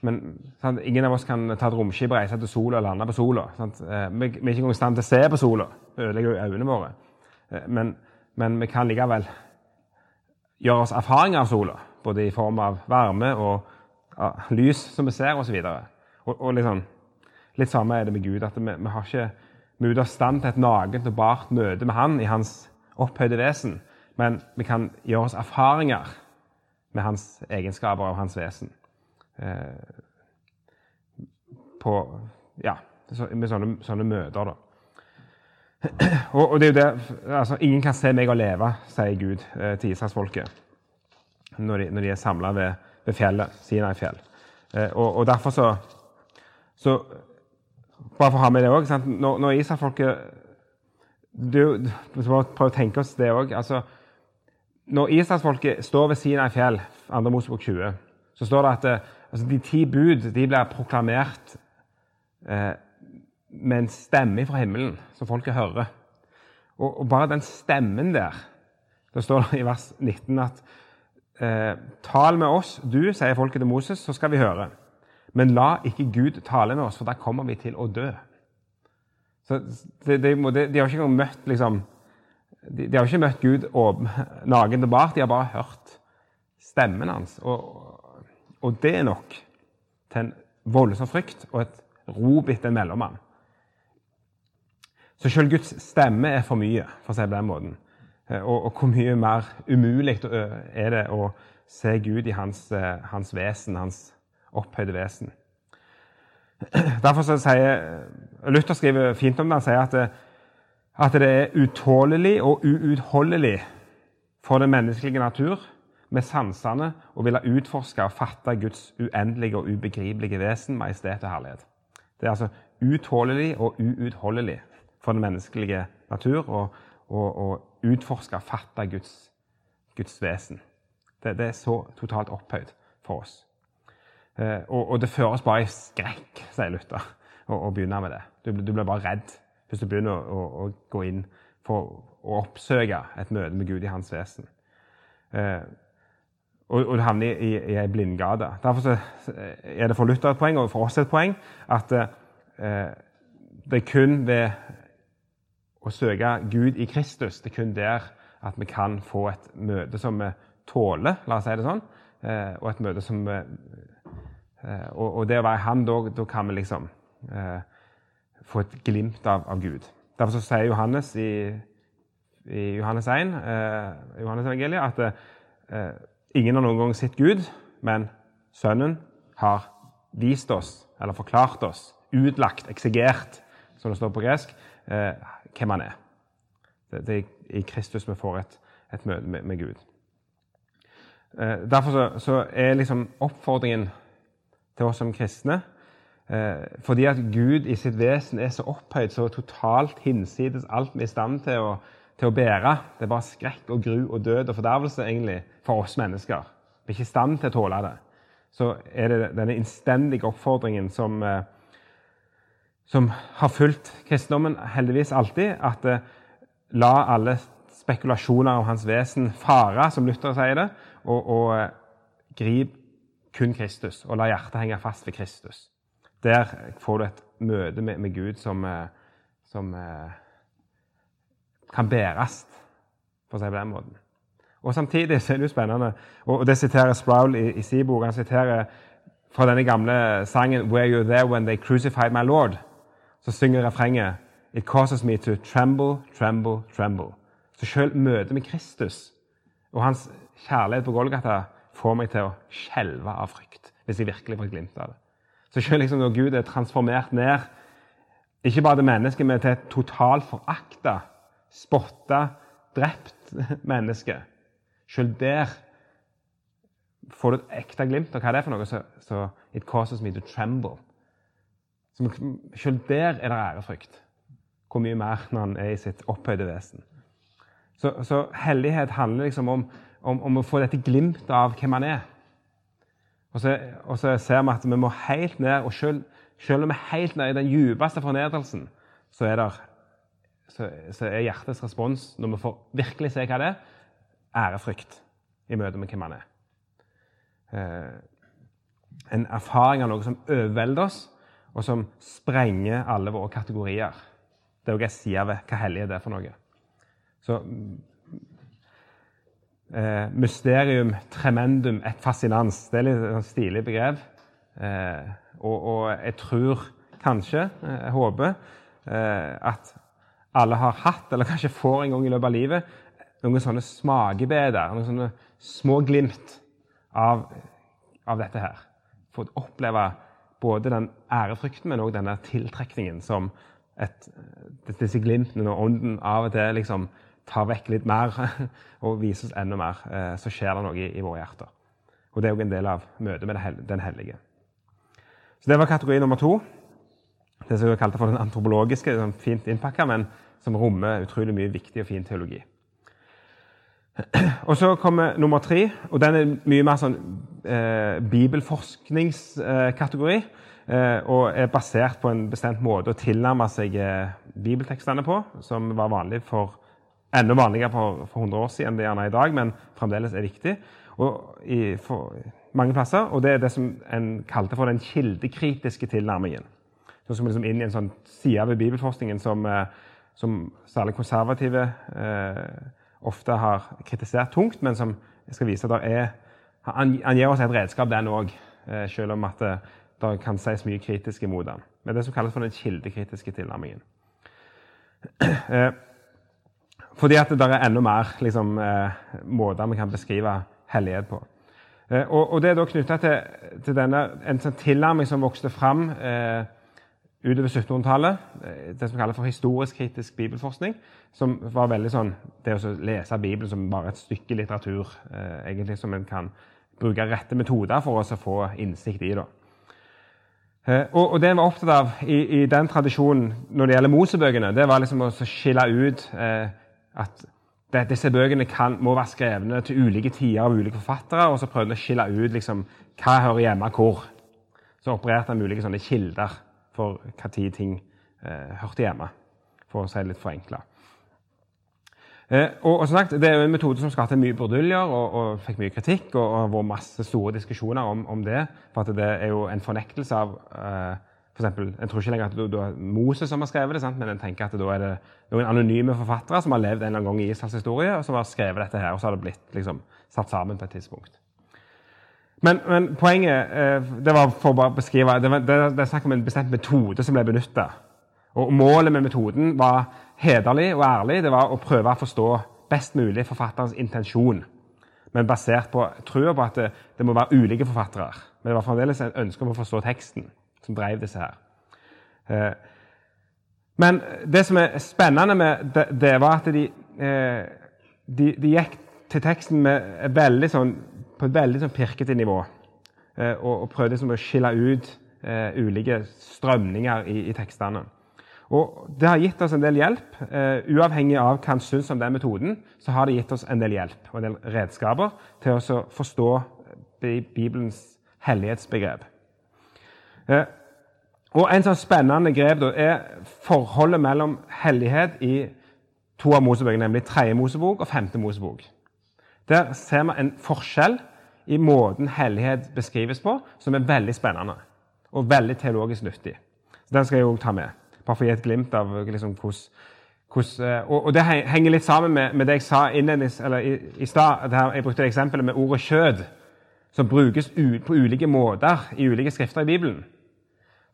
B: men sant? ingen av oss kan ta et romskip reise til sola og lande på sola. Sant? vi, vi, er ikke engang i stand til å se på sola. Det ødelegger jo øynene våre. Eh, men, men, vi kan likevel gjøre oss erfaringer av sola både i form av varme og ja, lys som vi ser, osv. Og, og, og liksom, litt samme er det med Gud. at Vi, vi har ikke vi er stand til et nakent og bart møte med Han i Hans opphøyde vesen. Men vi kan gjøre oss erfaringer med Hans egenskaper og Hans vesen. Eh, på, ja, med sånne, sånne møter, da. Og, og, det er jo det, altså, Ingen kan se meg og leve, sier Gud eh, til Israelsfolket når når de er samla ved, ved, fjellet, Sinai-fjell. Eh, og, og, derfor så, så Bare for å ha med det òg Når, når må Prøv å tenke oss det òg. Altså, når Israelsfolket står ved Sinai-fjell, 2. Mosebok 20, så står det at eh, altså, de ti bud de blir proklamert eh, med en stemme fra himmelen, som folket hører. Og, og, bare den stemmen der Det står i vers 19 at eh, Tal med oss, du, sier folket til Moses, så skal vi høre. Men la ikke Gud tale med oss, for da kommer vi til å dø. Så de, de, de, de har ikke møtt liksom, de, har ikke møtt Gud naken og bart, de har bare hørt stemmen hans. Og, og det er nok til en voldsom frykt og et rop etter en mellommann. Så selv Guds stemme er for mye, for å si det på den måten. Eh, og, og, hvor mye mer umulig er det å se Gud i hans, eh, hans vesen, hans opphøyde vesen. Derfor så sier Luther skriver fint om det. Han sier at det, at det er utålelig og uutholdelig for den menneskelige natur med sansene og ville utforske og fatte Guds uendelige og ubegripelige vesen, majestet og herlighet. Det er altså utålelig og uutholdelig for den menneskelige natur å utforske og fatte Guds, Guds vesen. Det, det, er så totalt opphøyd for oss. Eh, og, og, det føres bare i skrekk, sier Luther, å, begynne med det. Du, du, blir bare redd hvis du begynner å, å, å, gå inn for å oppsøke et møte med Gud i hans vesen. Eh, og, og, du havner i, i, i ei blindgate. Derfor er det for Luther et poeng, og for oss et poeng, at eh, det er kun ved å søke Gud i Kristus. Det er kun der at vi kan få et møte som vi tåler, la oss si det sånn, eh, og et møte som eh, og, og, det å være Han, da kan vi liksom eh, få et glimt av, av Gud. Derfor så sier Johannes i, i Johannes 1, eh, Johannes evangeliet, at eh, ingen har noen gang sett Gud, men Sønnen har vist oss, eller forklart oss, utlagt, eksegert, som det står på gresk, eh, hvem han er. Det, det er i Kristus vi får et, et møte med, med, Gud. Eh, derfor så, så, er liksom oppfordringen til oss som kristne eh, Fordi at Gud i sitt vesen er så opphøyd, så totalt hinsides alt vi er i stand til å, til å bære. Det bare skrekk og gru og død og fordervelse egentlig for oss mennesker. Vi er ikke i stand til å tåle det. Så er det denne innstendige oppfordringen som eh, som har fulgt kristendommen heldigvis alltid, at eh, la alle spekulasjoner om hans vesen fare, som Luther sier det, og, og eh, grip kun Kristus, og la hjertet henge fast ved Kristus. Der får du et møte med, med Gud som, som kan bæres, for å si det på den måten. Og Samtidig så er det jo spennende, og det siterer Sproul i, i sin bok. Han siterer fra denne gamle sangen 'Were You There When They Crucified My Lord', så synger refrenget 'It causes me to tremble, tremble, tremble'. Så selv møtet med Kristus og hans kjærlighet på Golgata får meg til å skjelve av frykt, hvis jeg virkelig får glimt av det. Så selv liksom når Gud er transformert ned, ikke bare til mennesket, men til et totalt forakta, spotta, drept menneske Selv der får du et ekte glimt av hva det er for noe, så, så it causes me to tremble. Så selv der er det ærefrykt. Hvor mye mer når han er i sitt opphøyde vesen. Så, så hellighet handler liksom om, om, om, å få dette glimtet av hvem han er. Og så, og så, ser vi at vi må helt ned, og selv, selv om vi er helt ned i den djupeste fornedrelsen, så er, der, så, er hjertets respons, når vi får virkelig se hva det er, ærefrykt i møte med hvem han er. Eh, en erfaring av noe som overvelder oss, og som sprenger alle våre kategorier. Det er òg en side ved hva hellig er for noe. Så eh, Mysterium tremendum et fascinans. Det er litt sånn stilig begrep. Eh, og, og, jeg tror kanskje, eh, jeg håper, eh, at alle har hatt, eller kanskje får en gang i løpet av livet, noen sånne smakebeder, noen sånne små glimt av, av dette her. Fått oppleve både den ærefrykten, men òg denne tiltrekningen som et, disse glimtene og ånden av og til liksom tar vekk litt mer og viser oss enda mer, eh, så skjer det noe i, i våre hjerter. Og Det er òg en del av møtet med Den hellige. Så Det var kategori nummer to. Det som vi kalte for den antropologiske, sånn fint innpakka, men som rommer utrolig mye viktig og fin teologi. Og så kommer nummer tre, og den er mye mer sånn eh, bibelforskningskategori. Eh, og er basert på en bestemt måte å tilnærme seg eh, bibeltekstene på, som var vanlig for, enda vanligere for, for 100 år siden enn det gjerne er i dag, men fremdeles er viktig. Og i, for, mange plasser, og Det er det som en kalte for den kildekritiske tilnærmingen. Så skal vi liksom inn i en sånn side ved bibelforskningen som, eh, som særlig konservative eh, ofte har kritisert tungt, men som jeg skal vise at det er Han, gir oss et redskap, den òg, eh, selv om at det, det kan sies mye kritisk imot den. med det som kalles for den kildekritiske tilnærmingen. Eh, fordi at det er enda mer liksom, eh, måter vi kan beskrive hellighet på. Og, og, Det er da knytta til, til, denne, en sånn tilnærming som vokste fram eh, utover 1700-tallet. Det som kalles for historisk kritisk bibelforskning. Som var veldig sånn Det å lese Bibelen som bare et stykke litteratur, eh, egentlig som en kan bruke rette metoder for å få innsikt i. da. Eh, og, det en var opptatt av i, i, den tradisjonen når det gjelder Mosebøkene, det var liksom å skille ut eh, at disse bøkene kan, må være skrevne til ulike tider av ulike forfattere. Og så prøvde en å skille ut liksom, hva hører hjemme hvor. Så opererte en ulike sånne kilder for når ting eh, hørte hjemme, for å si det litt forenkla. Eh, og, og, sagt, Det er jo en metode som skapte mye burduljer og, og, fikk mye kritikk. Og, og vært masse store diskusjoner om, om, det. For at det er jo en fornektelse av eh, for eksempel, En tror ikke lenger at det er Moses som har skrevet det, sant? men en tenker at da er det noen anonyme forfattere som har levd en eller annen gang i Israels historie, og som har skrevet dette her, og så har det blitt liksom, satt sammen på et tidspunkt. Men, men poenget eh, det var for å beskrive, det, var, det, det er snakk om en bestemt metode som ble benytta. Og målet med metoden var hederlig og ærlig. Det var å prøve å forstå best mulig forfatterens intensjon. Men basert på trua på at det, det, må være ulike forfattere. Men det var fremdeles en ønske om å forstå teksten som drev disse her. Eh, men det som er spennende med det, det var at de, eh, de, de, gikk til teksten med veldig sånn, på et veldig sånn pirkete nivå. Eh, og, og, prøvde liksom å skille ut ulike strømninger i, i tekstene. Og Det har gitt oss en del hjelp. Eh, uavhengig av hva en syns om den metoden, så har det gitt oss en del hjelp og en del redskaper til å forstå Bibelens hellighetsbegrep. Eh, og En sånn spennende grep da, er forholdet mellom hellighet i to av Mosebøkene, nemlig tredje Mosebok og femte Mosebok. Der ser vi en forskjell i måten hellighet beskrives på, som er veldig spennende og veldig teologisk nyttig. Så Den skal jeg òg ta med. Bare for å gi et glimt av liksom, hvordan eh, og, og, det henger litt sammen med, med det jeg sa innlednings, eller i, i stad. Jeg brukte eksempelet med ordet 'kjød', som brukes på ulike måter i ulike skrifter i Bibelen.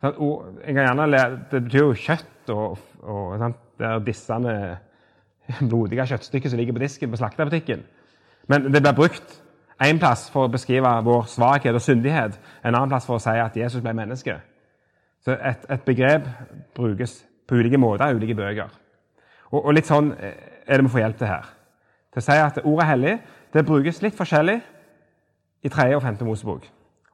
B: det betyr jo kjøtt og, og det er dissende blodige kjøttstykker som ligger på disken på slakterbutikken. Men det blir brukt én plass for å beskrive vår svakhet og syndighet, en annen plass for å si at Jesus ble menneske. Så et, et begrep brukes på ulike måter i ulike bøker. Og, og, litt sånn er det vi får hjelp til her. Til å si at ordet hellig det brukes litt forskjellig i 3. og 5. Mosebok.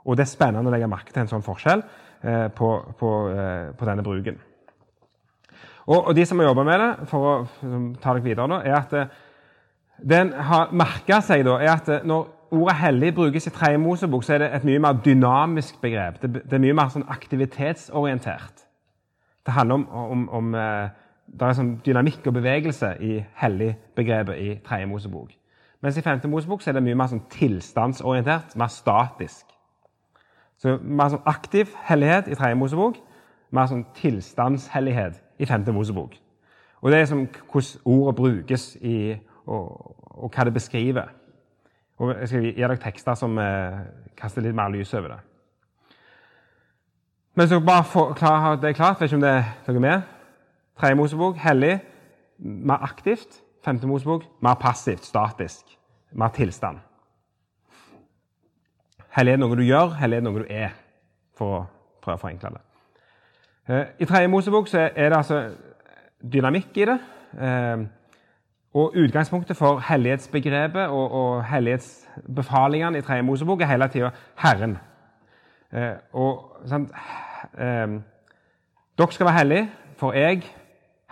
B: Og det er spennende å legge merke til en sånn forskjell eh, på, på, eh, på, denne bruken. Og, og, De som har jobba med det, for å ta dere videre, nå, er at eh, den har merka seg da, er at eh, når ordet 'hellig' brukes i tredje Mosebok, så er det et mye mer dynamisk begrep. Det, det er mye mer sånn aktivitetsorientert. Det handler om, om, om eh, det er sånn dynamikk og bevegelse i hellig-begrepet i tredje Mosebok. Mens i femte Mosebok er det mye mer sånn tilstandsorientert, mer statisk. Så Mer sånn aktiv hellighet i tredje Mosebok, mer sånn tilstandshellighet i femte Mosebok. Og Det er som hvordan ordet brukes i, og, og, hva det beskriver. Og Jeg skal gi dere tekster som eh, kaster litt mer lys over det. Men så bare for, det er klart, vet ikke om det er dere med. Tredje Mosebok hellig, mer aktivt. Femte Mosebok mer passivt, statisk. Mer tilstand. Hellig er noe du gjør, hellig er noe du er, for å prøve å forenkle det. Eh, I tredje Mosebok så er det altså dynamikk i det. Eh, og Utgangspunktet for hellighetsbegrepet og, og hellighetsbefalingene i tredje Mosebok er hele tida Herren. Eh, og sant, Dere skal være hellige, for jeg,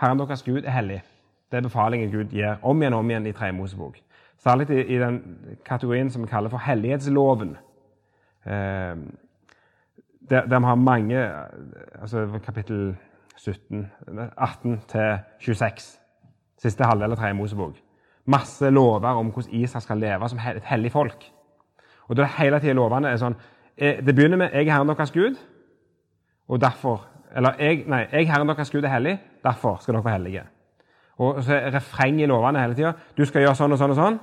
B: Herren deres Gud, er hellig. Det er befalingen Gud gir om igjen og om igjen i tredje Mosebok. Særlig i, i, den kategorien som vi kaller for hellighetsloven. Eh, der vi har mange altså Kapittel 17, 18 til 26. Siste halvdel av tredje Mosebok. Masse lover om hvordan Israel skal leve som et hellig folk. Og da er det hele tida lovene er sånn eh, Det begynner med 'Jeg er Herren deres Gud', og derfor Eller jeg, nei, 'Jeg Herren deres Gud er hellig, derfor skal dere være hellige'. Og så er refrenget i lovene hele tida 'Du skal gjøre sånn og sånn og sånn.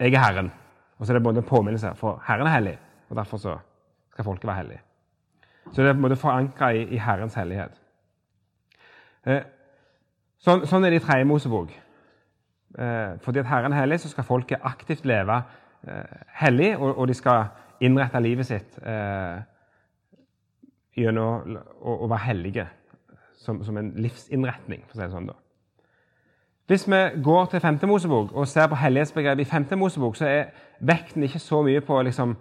B: Jeg er Herren.' Og så er det både en påminnelse, for Herren er hellig, og derfor så skal folket være hellig. Så det er på en måte forankra i, i, Herrens hellighet. Eh, sånn, sånn, er det i tredje Mosebok. Eh, fordi at Herren er hellig, så skal folket aktivt leve eh, hellig, og, og, de skal innrette livet sitt eh, gjennom å, å, være hellige som, som en livsinnretning, for å si det sånn. da. Hvis vi går til 5. Mosebok og ser på hellighetsbegrepet i 5. Mosebok, så er vekten ikke så mye på liksom,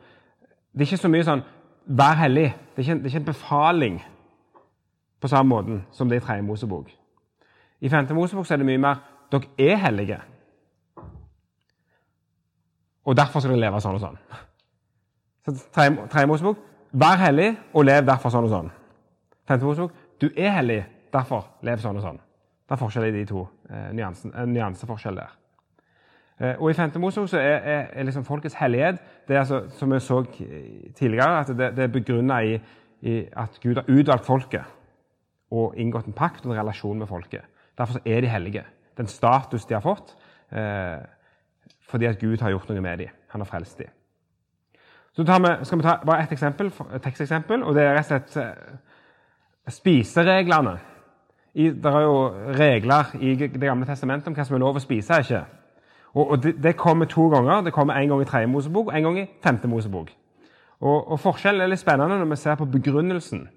B: Det er ikke så mye sånn 'vær hellig'. Det er ikke, det er ikke en befaling på samme måten som det er i 3. Mosebok. I 5. Mosebok er det mye mer 'dere er hellige'. Og derfor skal dere leve sånn og sånn. Så 3. Mosebok 'vær hellig og lev derfor sånn og sånn'. 5. Mosebok 'du er hellig, derfor lev sånn og sånn'. Det er forskjell i de to. Eh, en nyanseforskjell der. Eh, og I 5. Mosebok er, er, er liksom folkets hellighet det er altså, som vi så tidligere, at det, det er begrunna i, i, at Gud har utvalgt folket og inngått en pakt og en relasjon med folket. Derfor er de hellige. Den status de har fått eh, fordi at Gud har gjort noe med dem. Han har frelst dem. Så vi, skal vi ta bare ett eksempel, et teksteksempel, og det er rett og slett eh, spisereglene i, Det er jo regler i Det gamle testamentet om hva som er lov å spise og ikke. Og, og det, det, kommer to ganger. Det kommer en gang i tredje Mosebok og en gang i femte Mosebok. Og, og Forskjellen er litt spennende når vi ser på begrunnelsen.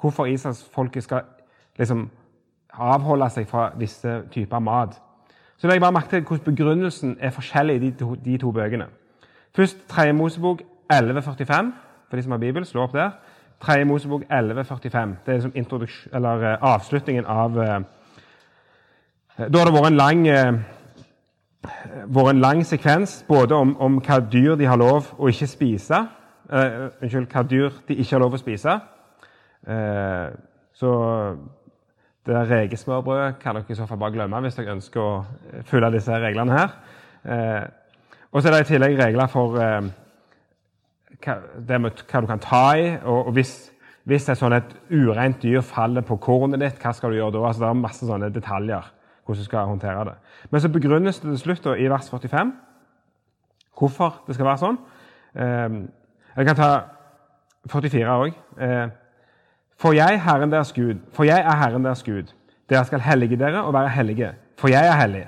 B: Hvorfor israelsfolket skal liksom avholde seg fra visse typer mat. Så jeg bare merke til hvordan begrunnelsen er forskjellig i de to, de to bøkene. Først 3. Mosebok 1145, for de som har Bibel. Slå opp der. 3. Mosebok 11,45. Det er liksom uh, avslutningen av uh, Da har det vært en lang uh, vært en lang sekvens både om, om, hva dyr de har lov å ikke spise Unnskyld, hva dyr de ikke har lov å spise. så det Rekesmørbrødet kan dere i så fall bare glemme hvis dere ønsker å følge disse reglene her. og så er det i tillegg regler for hva, det med hva du kan ta i. og, hvis, hvis et, sånn et ureint dyr faller på kornet ditt, hva skal du gjøre da? Altså, det er masse sånne detaljer hvordan du skal håndtere det. Men så begrunnes det til slutt da, i vers 45 hvorfor det skal være sånn. Eh, Jeg kan ta 44 òg. Eh, for jeg, Herren deres Gud, for jeg er Herren deres Gud. Dere skal hellige dere og være hellige, for jeg er hellig.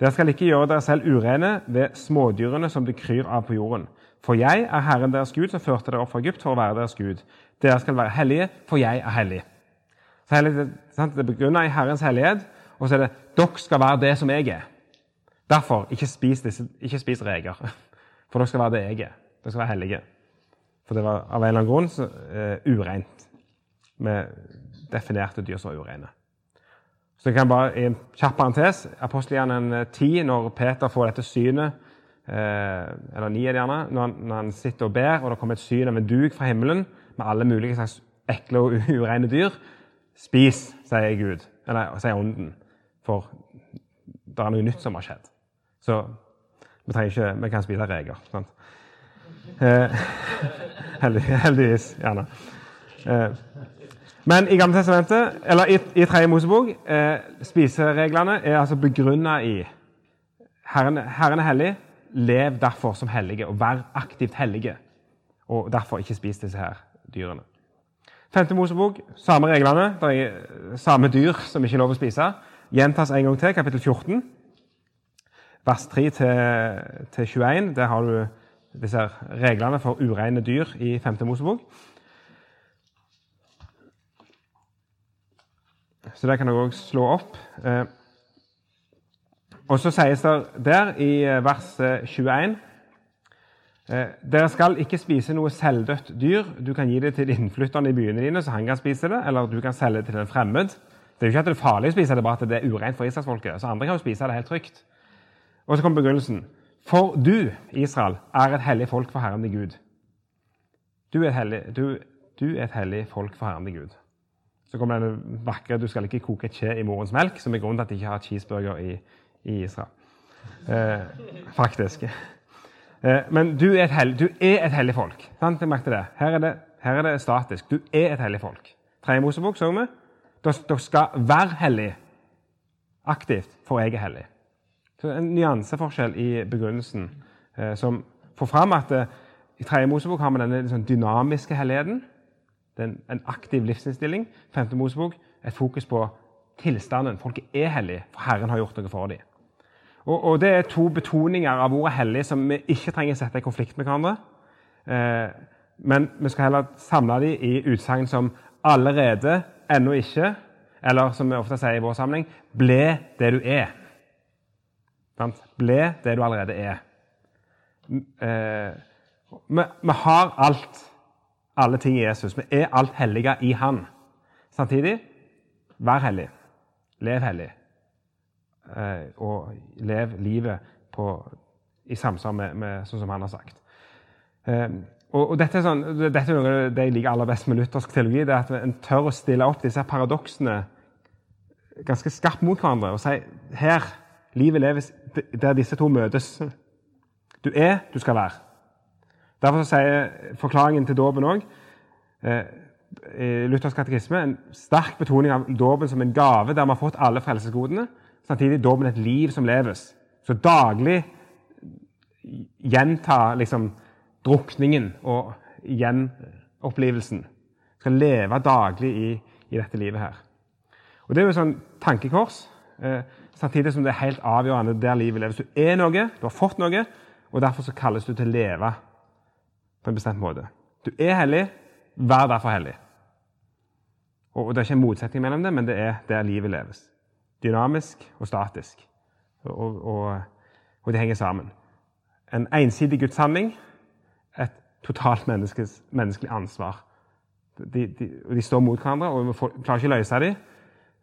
B: Dere skal ikke gjøre dere selv urene ved smådyrene som det kryr av på jorden. For jeg er Herren deres Gud, som førte dere opp fra Egypt for å være deres Gud. Dere skal være hellige, for jeg er hellig. Så. Det er begrunna i Herrens hellighet, og så er det dere skal være det som jeg er. Derfor, ikke spis, disse, ikke spis reker, for dere skal være det jeg er. Dere skal være hellige. For det var av en eller annen grunn så, uh, ureint. Vi definerte dyr som urene. Så jeg kan bare i en kjapp parentes Apostelgjerningen 10, når Peter får dette synet eh, Eller 9 er det gjerne. Når han, når han, sitter og ber, og det kommer et syn av en duk fra himmelen med alle mulige slags ekle og urene dyr. Spis, sier Gud, eller sier Ånden, for det er noe nytt som har skjedd. Så vi, trenger ikke, vi kan spise reker. sant? Eh, heldigvis, gjerne. Eh, men i Gamle testamentet, eller i, i Tredje Mosebok, eh, spisereglene er altså begrunna i Herren, Herren er hellig, lev derfor som hellige, og vær aktivt hellige. Og derfor ikke spis disse her dyrene. Femte Mosebok, samme reglene. Det er samme dyr som ikke er lov å spise. Gjentas en gang til, kapittel 14, vers 3 til, 21. Der har du disse reglene for ureine dyr i Femte Mosebok. Så det kan dere òg slå opp. Eh, og så sies det der i eh, vers 21 eh, Dere skal ikke spise noe selvdødt dyr. Du kan gi det til innflytterne i byene dine, så han kan spise det, eller du kan selge det til en fremmed. Det er jo ikke at det er farlig å spise det, bare at det er ureint for israelsfolket. Så andre kan jo spise det helt trygt. Og så kommer begrunnelsen. For du, Israel, er et hellig folk for Herren din Gud. Du er et hellig, du, du er et hellig folk for Herren din Gud. Så kommer den vakre 'du skal ikke koke et skje i morens melk', som er grunnen til at de ikke har cheeseburger i, i Israel. Eh, faktisk. Eh, men du er, et hellig, du er et hellig folk. Sant? Jeg merket det. Her, er det. her er det statisk. Du er et hellig folk. Tredje Mosebok så vi. Dere skal være hellig aktivt, for jeg er hellig. Så En nyanseforskjell i begrunnelsen eh, som får fram at eh, i Tredje Mosebok har vi denne liksom, dynamiske helligheten. Det er en, aktiv livsinnstilling. Femte Mosebok et fokus på tilstanden. Folket er hellige, for Herren har gjort noe for dem. Og, og Det er to betoninger av ordet 'hellig' som vi ikke trenger å sette i konflikt med hverandre. Eh, men vi skal heller samle dem i utsagn som 'allerede', 'ennå ikke', eller som vi ofte sier i vår samling 'ble det du er'. Ble det du allerede er. Eh, vi har alt alle ting i Jesus. Vi er alt hellige i Han. Samtidig vær hellig. Lev hellig. Eh, og lev livet på, i samsvar med, med, sånn som han har sagt. Eh, og, og dette, er sånn, dette, er noe det jeg liker aller best med luthersk teologi. det er At en tør å stille opp disse paradoksene ganske skarpt mot hverandre og si her livet leves der disse to møtes. Du er, du skal være. Derfor sier forklaringen til dåpen òg eh, i Luthers katekisme en sterk betoning av dåpen som en gave der man har fått alle frelsesgodene. Samtidig dåpen et liv som leves. Så daglig gjenta liksom, drukningen og gjenopplevelsen. Skal leve daglig i, i, dette livet her. Og Det er jo et sånn tankekors, eh, samtidig som det er helt avgjørende der livet leves. Du er noe, du har fått noe, og derfor så kalles du til å leve på en bestemt måte. Du er hellig, vær derfor hellig. Og Det er ikke en motsetning mellom det, men det er der livet leves. Dynamisk og statisk. Og, og, og de henger sammen. En ensidig gudshandling, et totalt menneskelig ansvar. De, de, de, står mot hverandre, og vi får, klarer ikke å løse dem,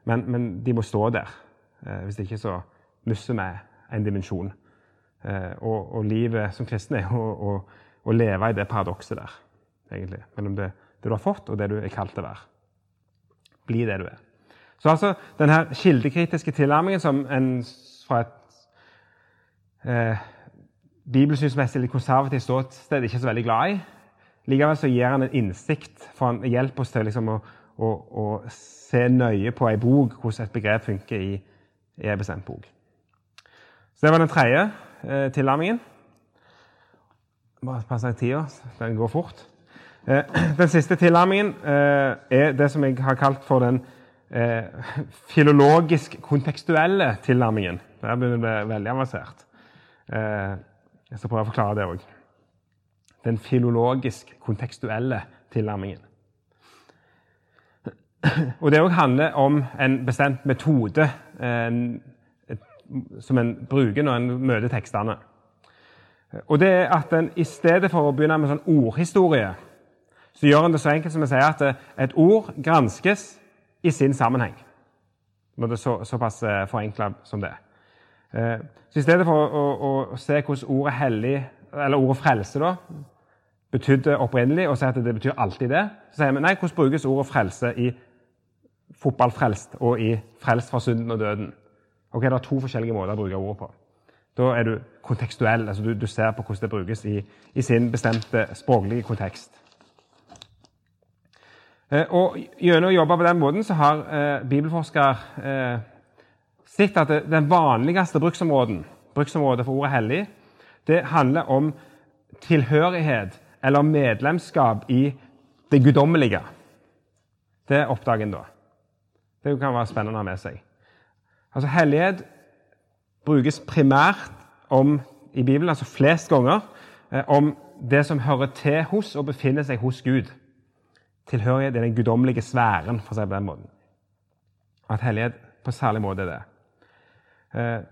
B: men, men, de må stå der. Eh, hvis ikke så mister vi en dimensjon. Eh, og, og, livet som kristne er å å leve i det paradokset der, egentlig. Mellom det, det, du har fått, og det du er kalt til å være. Bli det du er. Så altså, denne kildekritiske tilnærmingen som en fra et eh, bibelsynsmessig litt konservativt ståsted ikke er så veldig glad i, likevel så gir han en innsikt for han hjelper oss til liksom å, å, å, se nøye på ei bok, hvordan et begrep funker i, i en bestemt bok. Så Det var den tredje eh, tilnærmingen. Bare deg tida. Den går fort. Eh, den siste tilnærmingen eh, er det som jeg har kalt for den eh, filologisk kontekstuelle tilnærmingen. Der begynner det å bli veldig avansert. Jeg skal prøve å forklare det òg. Den filologisk kontekstuelle tilnærmingen. Og Det òg handler om en bestemt metode en, som en bruker når en møter tekstene. Og det er at en i stedet for å begynne med sånn ordhistorie, så gjør en det så enkelt som å si at et ord granskes i sin sammenheng. Når Det er så, såpass eh, forenkla som det. Eh, så I stedet for å, å, å se hvordan ordet hellig, eller ordet frelse da, betydde opprinnelig, og si at det betyr alltid det, så sier vi nei, hvordan brukes ordet frelse i fotballfrelst og i frelst fra synden og døden? Ok, Det er to forskjellige måter å bruke ordet på. Da er du kontekstuell. altså Du, du ser på hvordan det brukes i, i sin bestemte språklige kontekst. Eh, og Gjennom å jobbe på den måten så har eh, bibelforskere eh, sett at den vanligste bruksområden, bruksområdet for ordet hellig det handler om tilhørighet eller medlemskap i det guddommelige. Det oppdager en da. Det kan være spennende å ha med seg. Altså Hellighet brukes primært om, i Bibelen, altså flest ganger, eh, om det som hører til hos og befinner seg hos Gud. Tilhørighet er den guddommelige sfæren, for å si det på den måten. At hellighet på særlig måte er det. Eh,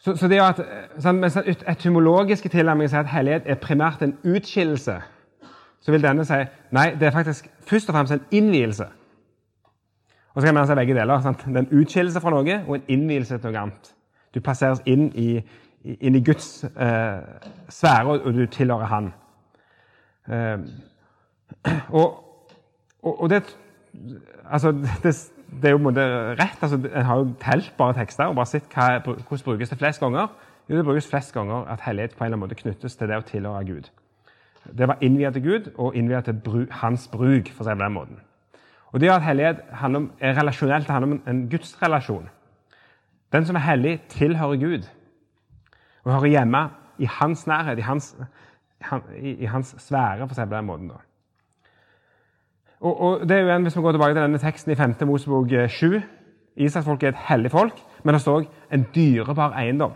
B: så, så det at, sånn, Mens den etymologiske tilnærmingen sier at hellighet er primært en utskillelse, så vil denne si nei, det er faktisk først og fremst en innvielse. Og så kan man si begge deler. Sant? Det er en utskillelse fra noe og en innvielse til noe annet. Du plasseres inn i, inn i Guds eh, sfære, og du tilhører Han. Eh, og, og, og, det Altså, det, det er jo på en måte rett. altså En har jo telt bare tekster og bare sett hva, hvordan brukes det flest ganger. Jo, det brukes flest ganger at hellighet på en eller annen måte knyttes til det å tilhøre Gud. Det var innviet til Gud og innviet til bru, hans bruk, for å si det på den måten. Og det at Hellighet om, er relasjonelt, det handler om en gudsrelasjon. Den som er hellig, tilhører Gud og hører hjemme i hans nærhet, i hans, i, i hans sfære, for å si det på den måten. da. Og, og, det er jo en, Hvis vi går tilbake til denne teksten i 5. Mosebok 7 Isaksfolket Israelsfolket er et hellig folk, men det står òg en dyrebar eiendom.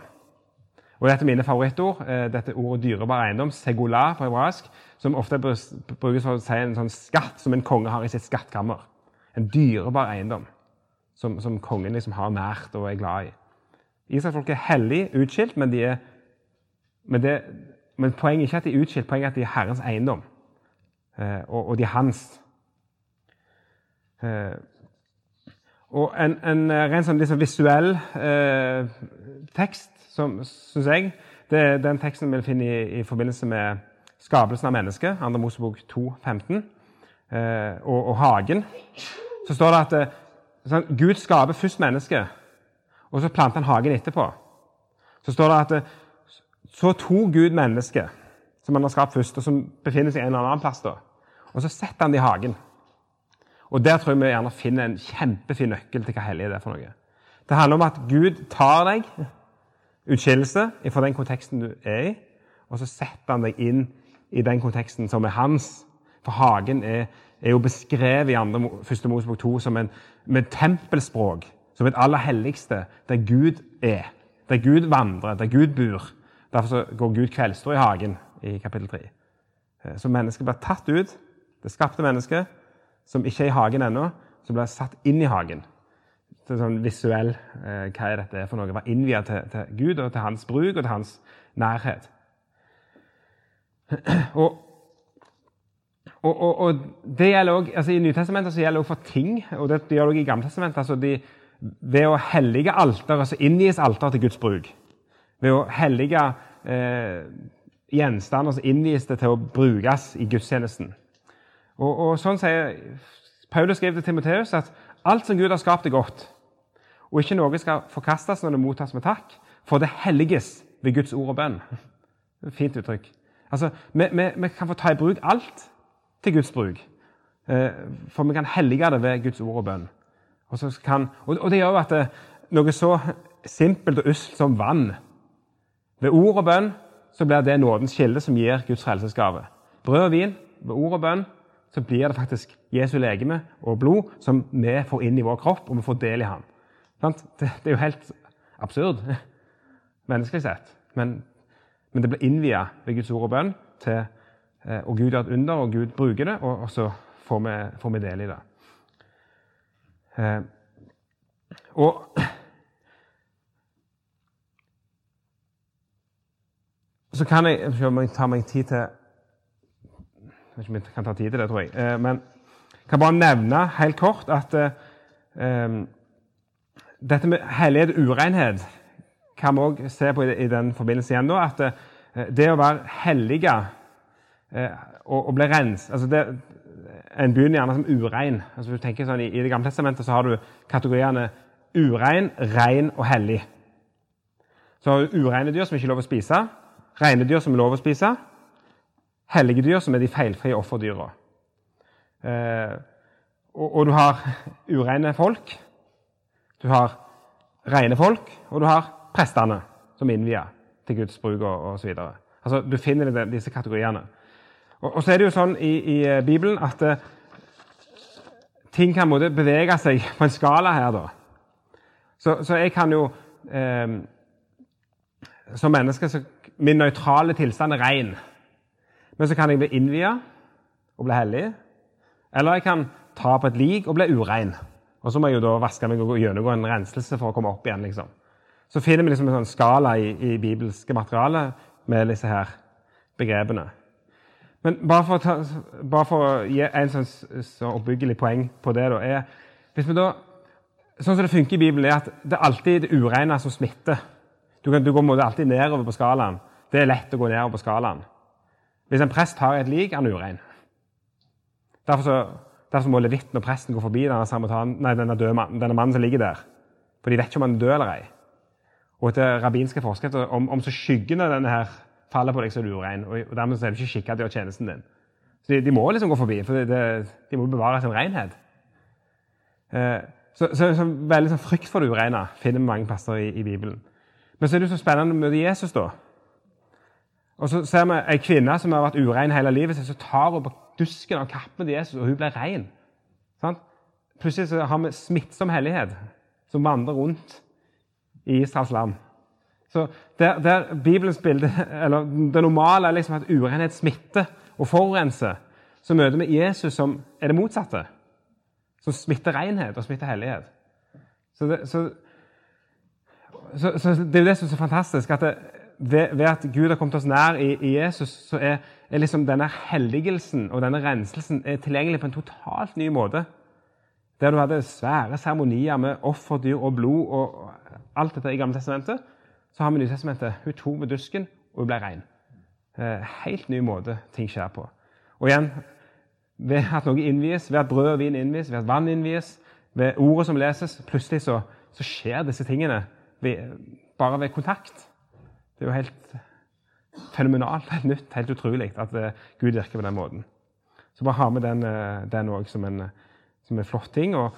B: Og Dette er mine favorittord. Eh, dette ordet dyrebar eiendom, segula på hebraisk, som ofte brukes for å si en sånn skatt som en konge har i sitt skattkammer. En dyrebar eiendom som, som kongen liksom har nært og er glad i. Israelsfolket er hellig utskilt, men, de er, men, det, men poenget er ikke at de er utskilt, poenget er at de er Herrens eiendom. Eh, og, og de er hans. Eh, og en, en eh, rent sånn liksom visuell eh, tekst, syns jeg, det er den teksten vi finner i, i forbindelse med skapelsen av mennesket, 2. Mosebok 2, 15, eh, og, og, hagen. Så står det at eh, sånn, Gud skaper først mennesket, og så planter han hagen etterpå. Så står det at eh, så tok Gud mennesket, som han har skapt først, og som befinner seg en eller annen plass, da, og så setter han det i hagen. Og Der tror jeg vi gjerne finner en kjempefin nøkkel til hva hellig det er for noe. Det handler om at Gud tar deg, utskillelse, fra den konteksten du er i, og så setter han deg inn i den konteksten som er hans. For hagen er, er jo beskrevet i andre, Første Mosebok 2 som en, med tempelspråk, som et aller helligste, der Gud er. Der Gud vandrer, der Gud bor. Derfor går Gud kveldstur i hagen i kapittel 3. Eh, så mennesket blir tatt ut, det skapte mennesket, som ikke er i hagen ennå, som ble satt inn i hagen. Er sånn visuell eh, hva er dette for noe. Var innvia til, til, Gud og til hans bruk og til hans nærhet. Og, og, og, og det gjelder også, altså I Nytestamentet så gjelder det også for ting, og det, gjør det også i Gamletestamentet. Altså de, ved å hellige alteret så inngis alteret til Guds bruk. Ved å hellige eh, gjenstander så inngis det til å brukes i gudstjenesten. Og, og sånn sier Paulus skrev til Timoteus at alt som Gud har skapt, er godt. Og ikke noe skal forkastes når det mottas med takk, for det helliges ved Guds ord og bønn. Fint uttrykk. Altså, vi, vi, vi, kan få ta i bruk alt til Guds bruk. Eh, for vi kan hellige det ved Guds ord og bønn. Og, kan, og, det gjør jo at det, eh, noe så simpelt og usselt som vann Ved ord og bønn så blir det nådens kilde som gir Guds frelsesgave. Brød og vin, ved ord og bønn, så blir det faktisk Jesu legeme og blod som vi får inn i vår kropp, og vi får del i ham. Det, er jo helt absurd menneskelig sett. Men, men det blir innvia ved Guds ord og bønn, til, og Gud gjør et under, og Gud bruker det, og, så får vi, del i det. Eh, og Så kan jeg Jeg om jeg tar meg tid til Jeg vet ikke om jeg kan ta tid til det, tror jeg. Eh, men jeg kan bare nevne helt kort at eh, dette med hellighet og urenhet kan vi òg se på i, den forbindelse igjen. Da, at eh, det å være hellige eh, og, og ble rens altså det, En begynner gjerne som urein. Altså, du tenker sånn, i, I Det gamle testamentet så har du kategoriene urein, rein og hellig. Så har du ureine dyr som ikke er lov å spise, rene dyr som er lov å spise, hellige dyr som er de feilfrie offerdyra. Eh, og, og, du har ureine folk, du har rene folk, og du har prestene som innvier til Guds bruk og osv. Altså, du finner disse kategoriene. Og, og, så er det jo sånn i, i eh, Bibelen at uh, ting kan måtte bevege seg på en skala her, da. Så, så jeg kan jo eh, Som menneske så Min nøytrale tilstand er ren. Men så kan jeg bli innvia og bli hellig. Eller jeg kan ta på et lik og bli urein. Og så må jeg jo da vaske meg og gjennomgå en renselse for å komme opp igjen. liksom så finner vi liksom en sånn skala i, i bibelske materiale med disse her begrepene. Men bare for ta, bare for å gi en sånn så oppbyggelig poeng på det, da, er hvis vi da, Sånn som det funker i Bibelen, er at det er alltid det ureine som smitter. Du, kan, du går alltid nedover på skalaen. Det er lett å gå nedover på skalaen. Hvis en prest har et lik, er han urein. Derfor, så, derfor må levitten og presten gå forbi denne, nei, denne, mannen, denne mannen som ligger der. For de vet ikke om han er død eller ei og etter rabbinske forskrifter om, om så skyggen denne her faller på deg, du urein. Og, dermed er du ikke skikka til å gjøre tjenesten din. Så de, de, må liksom gå forbi, for det, det, de må bevare sin renhet. Eh, så, så, så, veldig sånn frykt for det ureine finner vi mange plasser i, i, Bibelen. Men så er det jo så spennende å møte Jesus, da. Og så ser vi ei kvinne som har vært urein hele livet, så tar hun på dusken av kappen til Jesus, og hun blir rein. Sånn? Plutselig så har vi smittsom hellighet som vandrer rundt i Israels land. Så der, der Bibelens bilde, eller Det normale er liksom at urenhet smitter og forurenser. Så møter vi Jesus som er det motsatte. Som smitter renhet og smitter hellighet. Så det, så, så, så det er jo det som er så fantastisk. at det, ved, ved, at Gud har kommet oss nær i, i Jesus, så er, er liksom denne helligelsen og denne renselsen tilgjengelig på en totalt ny måte. Der du hadde svære seremonier med offerdyr og blod og alt dette i Gamle testamentet, så har vi Nytestamentet. Hun tok med dusken, og hun ble rein. Eh, helt ny måte ting skjer på. Og igjen, ved at noe innvies, ved at brød og vin innvies, ved at vann innvies, ved ordet som leses, plutselig så, så skjer disse tingene ved, bare ved kontakt. Det er jo helt fenomenalt, helt nytt, helt utrolig at uh, Gud virker på den måten. Så bare ha med den òg uh, som, som, en flott ting. og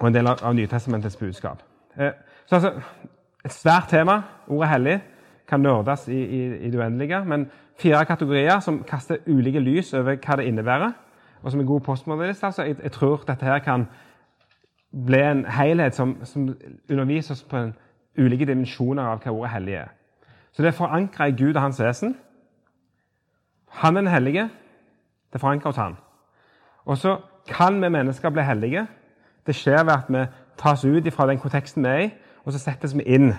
B: og en del av, av Nytestamentets budskap. Eh, så altså, Et svært tema, ordet hellig, kan nerdes i, i, i, det uendelige. Men fire kategorier som kaster ulike lys over hva det innebærer. Og som er god postmodernist altså, jeg, jeg, tror dette her kan bli en helhet som, som underviser oss på en, ulike dimensjoner av hva ordet hellig er. Så det er forankra i Gud og hans vesen. Han er den hellige. Det er forankra hos han. Og så kan vi mennesker bli hellige det skjer ved at vi tas ut fra den konteksten vi er i, og så settes vi inn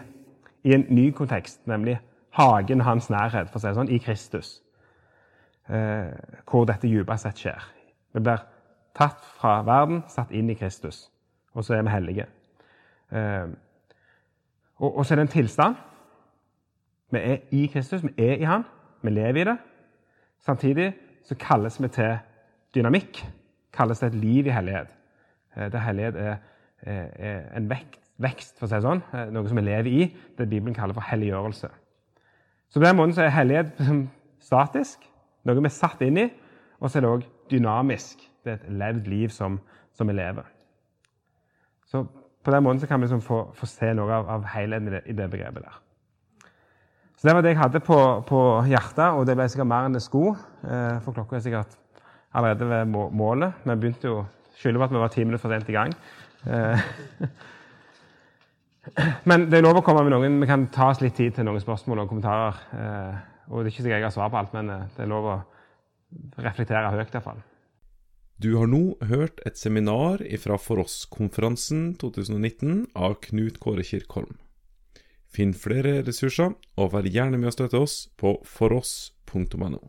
B: i en ny kontekst, nemlig hagen hans nærhet, for å si det sånn, i Kristus. Eh, hvor dette dypest sett skjer. Vi blir tatt fra verden, satt inn i Kristus, og så er vi hellige. Eh, og, og, så er det en tilstand. Vi er i Kristus, vi er i Han, vi lever i det. Samtidig så kalles vi til dynamikk, kalles det et liv i hellighet. Eh, der hellighet er, er en vekst, vekst, for å si det sånn, eh, noe som vi lever i, det Bibelen kaller for helliggjørelse. Så på den måten så er hellighet statisk, noe vi er satt inn i, og så er det òg dynamisk. Det er et levd liv som, som, vi lever. Så på den måten så kan vi liksom få, få, se noe av, av helheten i det, i det, begrepet der. Så det var det jeg hadde på, på hjertet, og det ble sikkert mer enn det skulle. Eh, for klokka er sikkert allerede ved må- målet. Vi begynte jo skylder på at vi var ti minutter for sent i gang. Men det er lov å komme med noen Vi kan ta oss litt tid til noen spørsmål og kommentarer. Eh, Og det er ikke sikkert jeg har svar på alt, men eh, det er lov å reflektere høyt iallfall.
A: Du har nå hørt et seminar fra For oss-konferansen 2019 av Knut Kåre Kirkholm. Finn flere ressurser, og vær gjerne med å støtte oss på foross.no.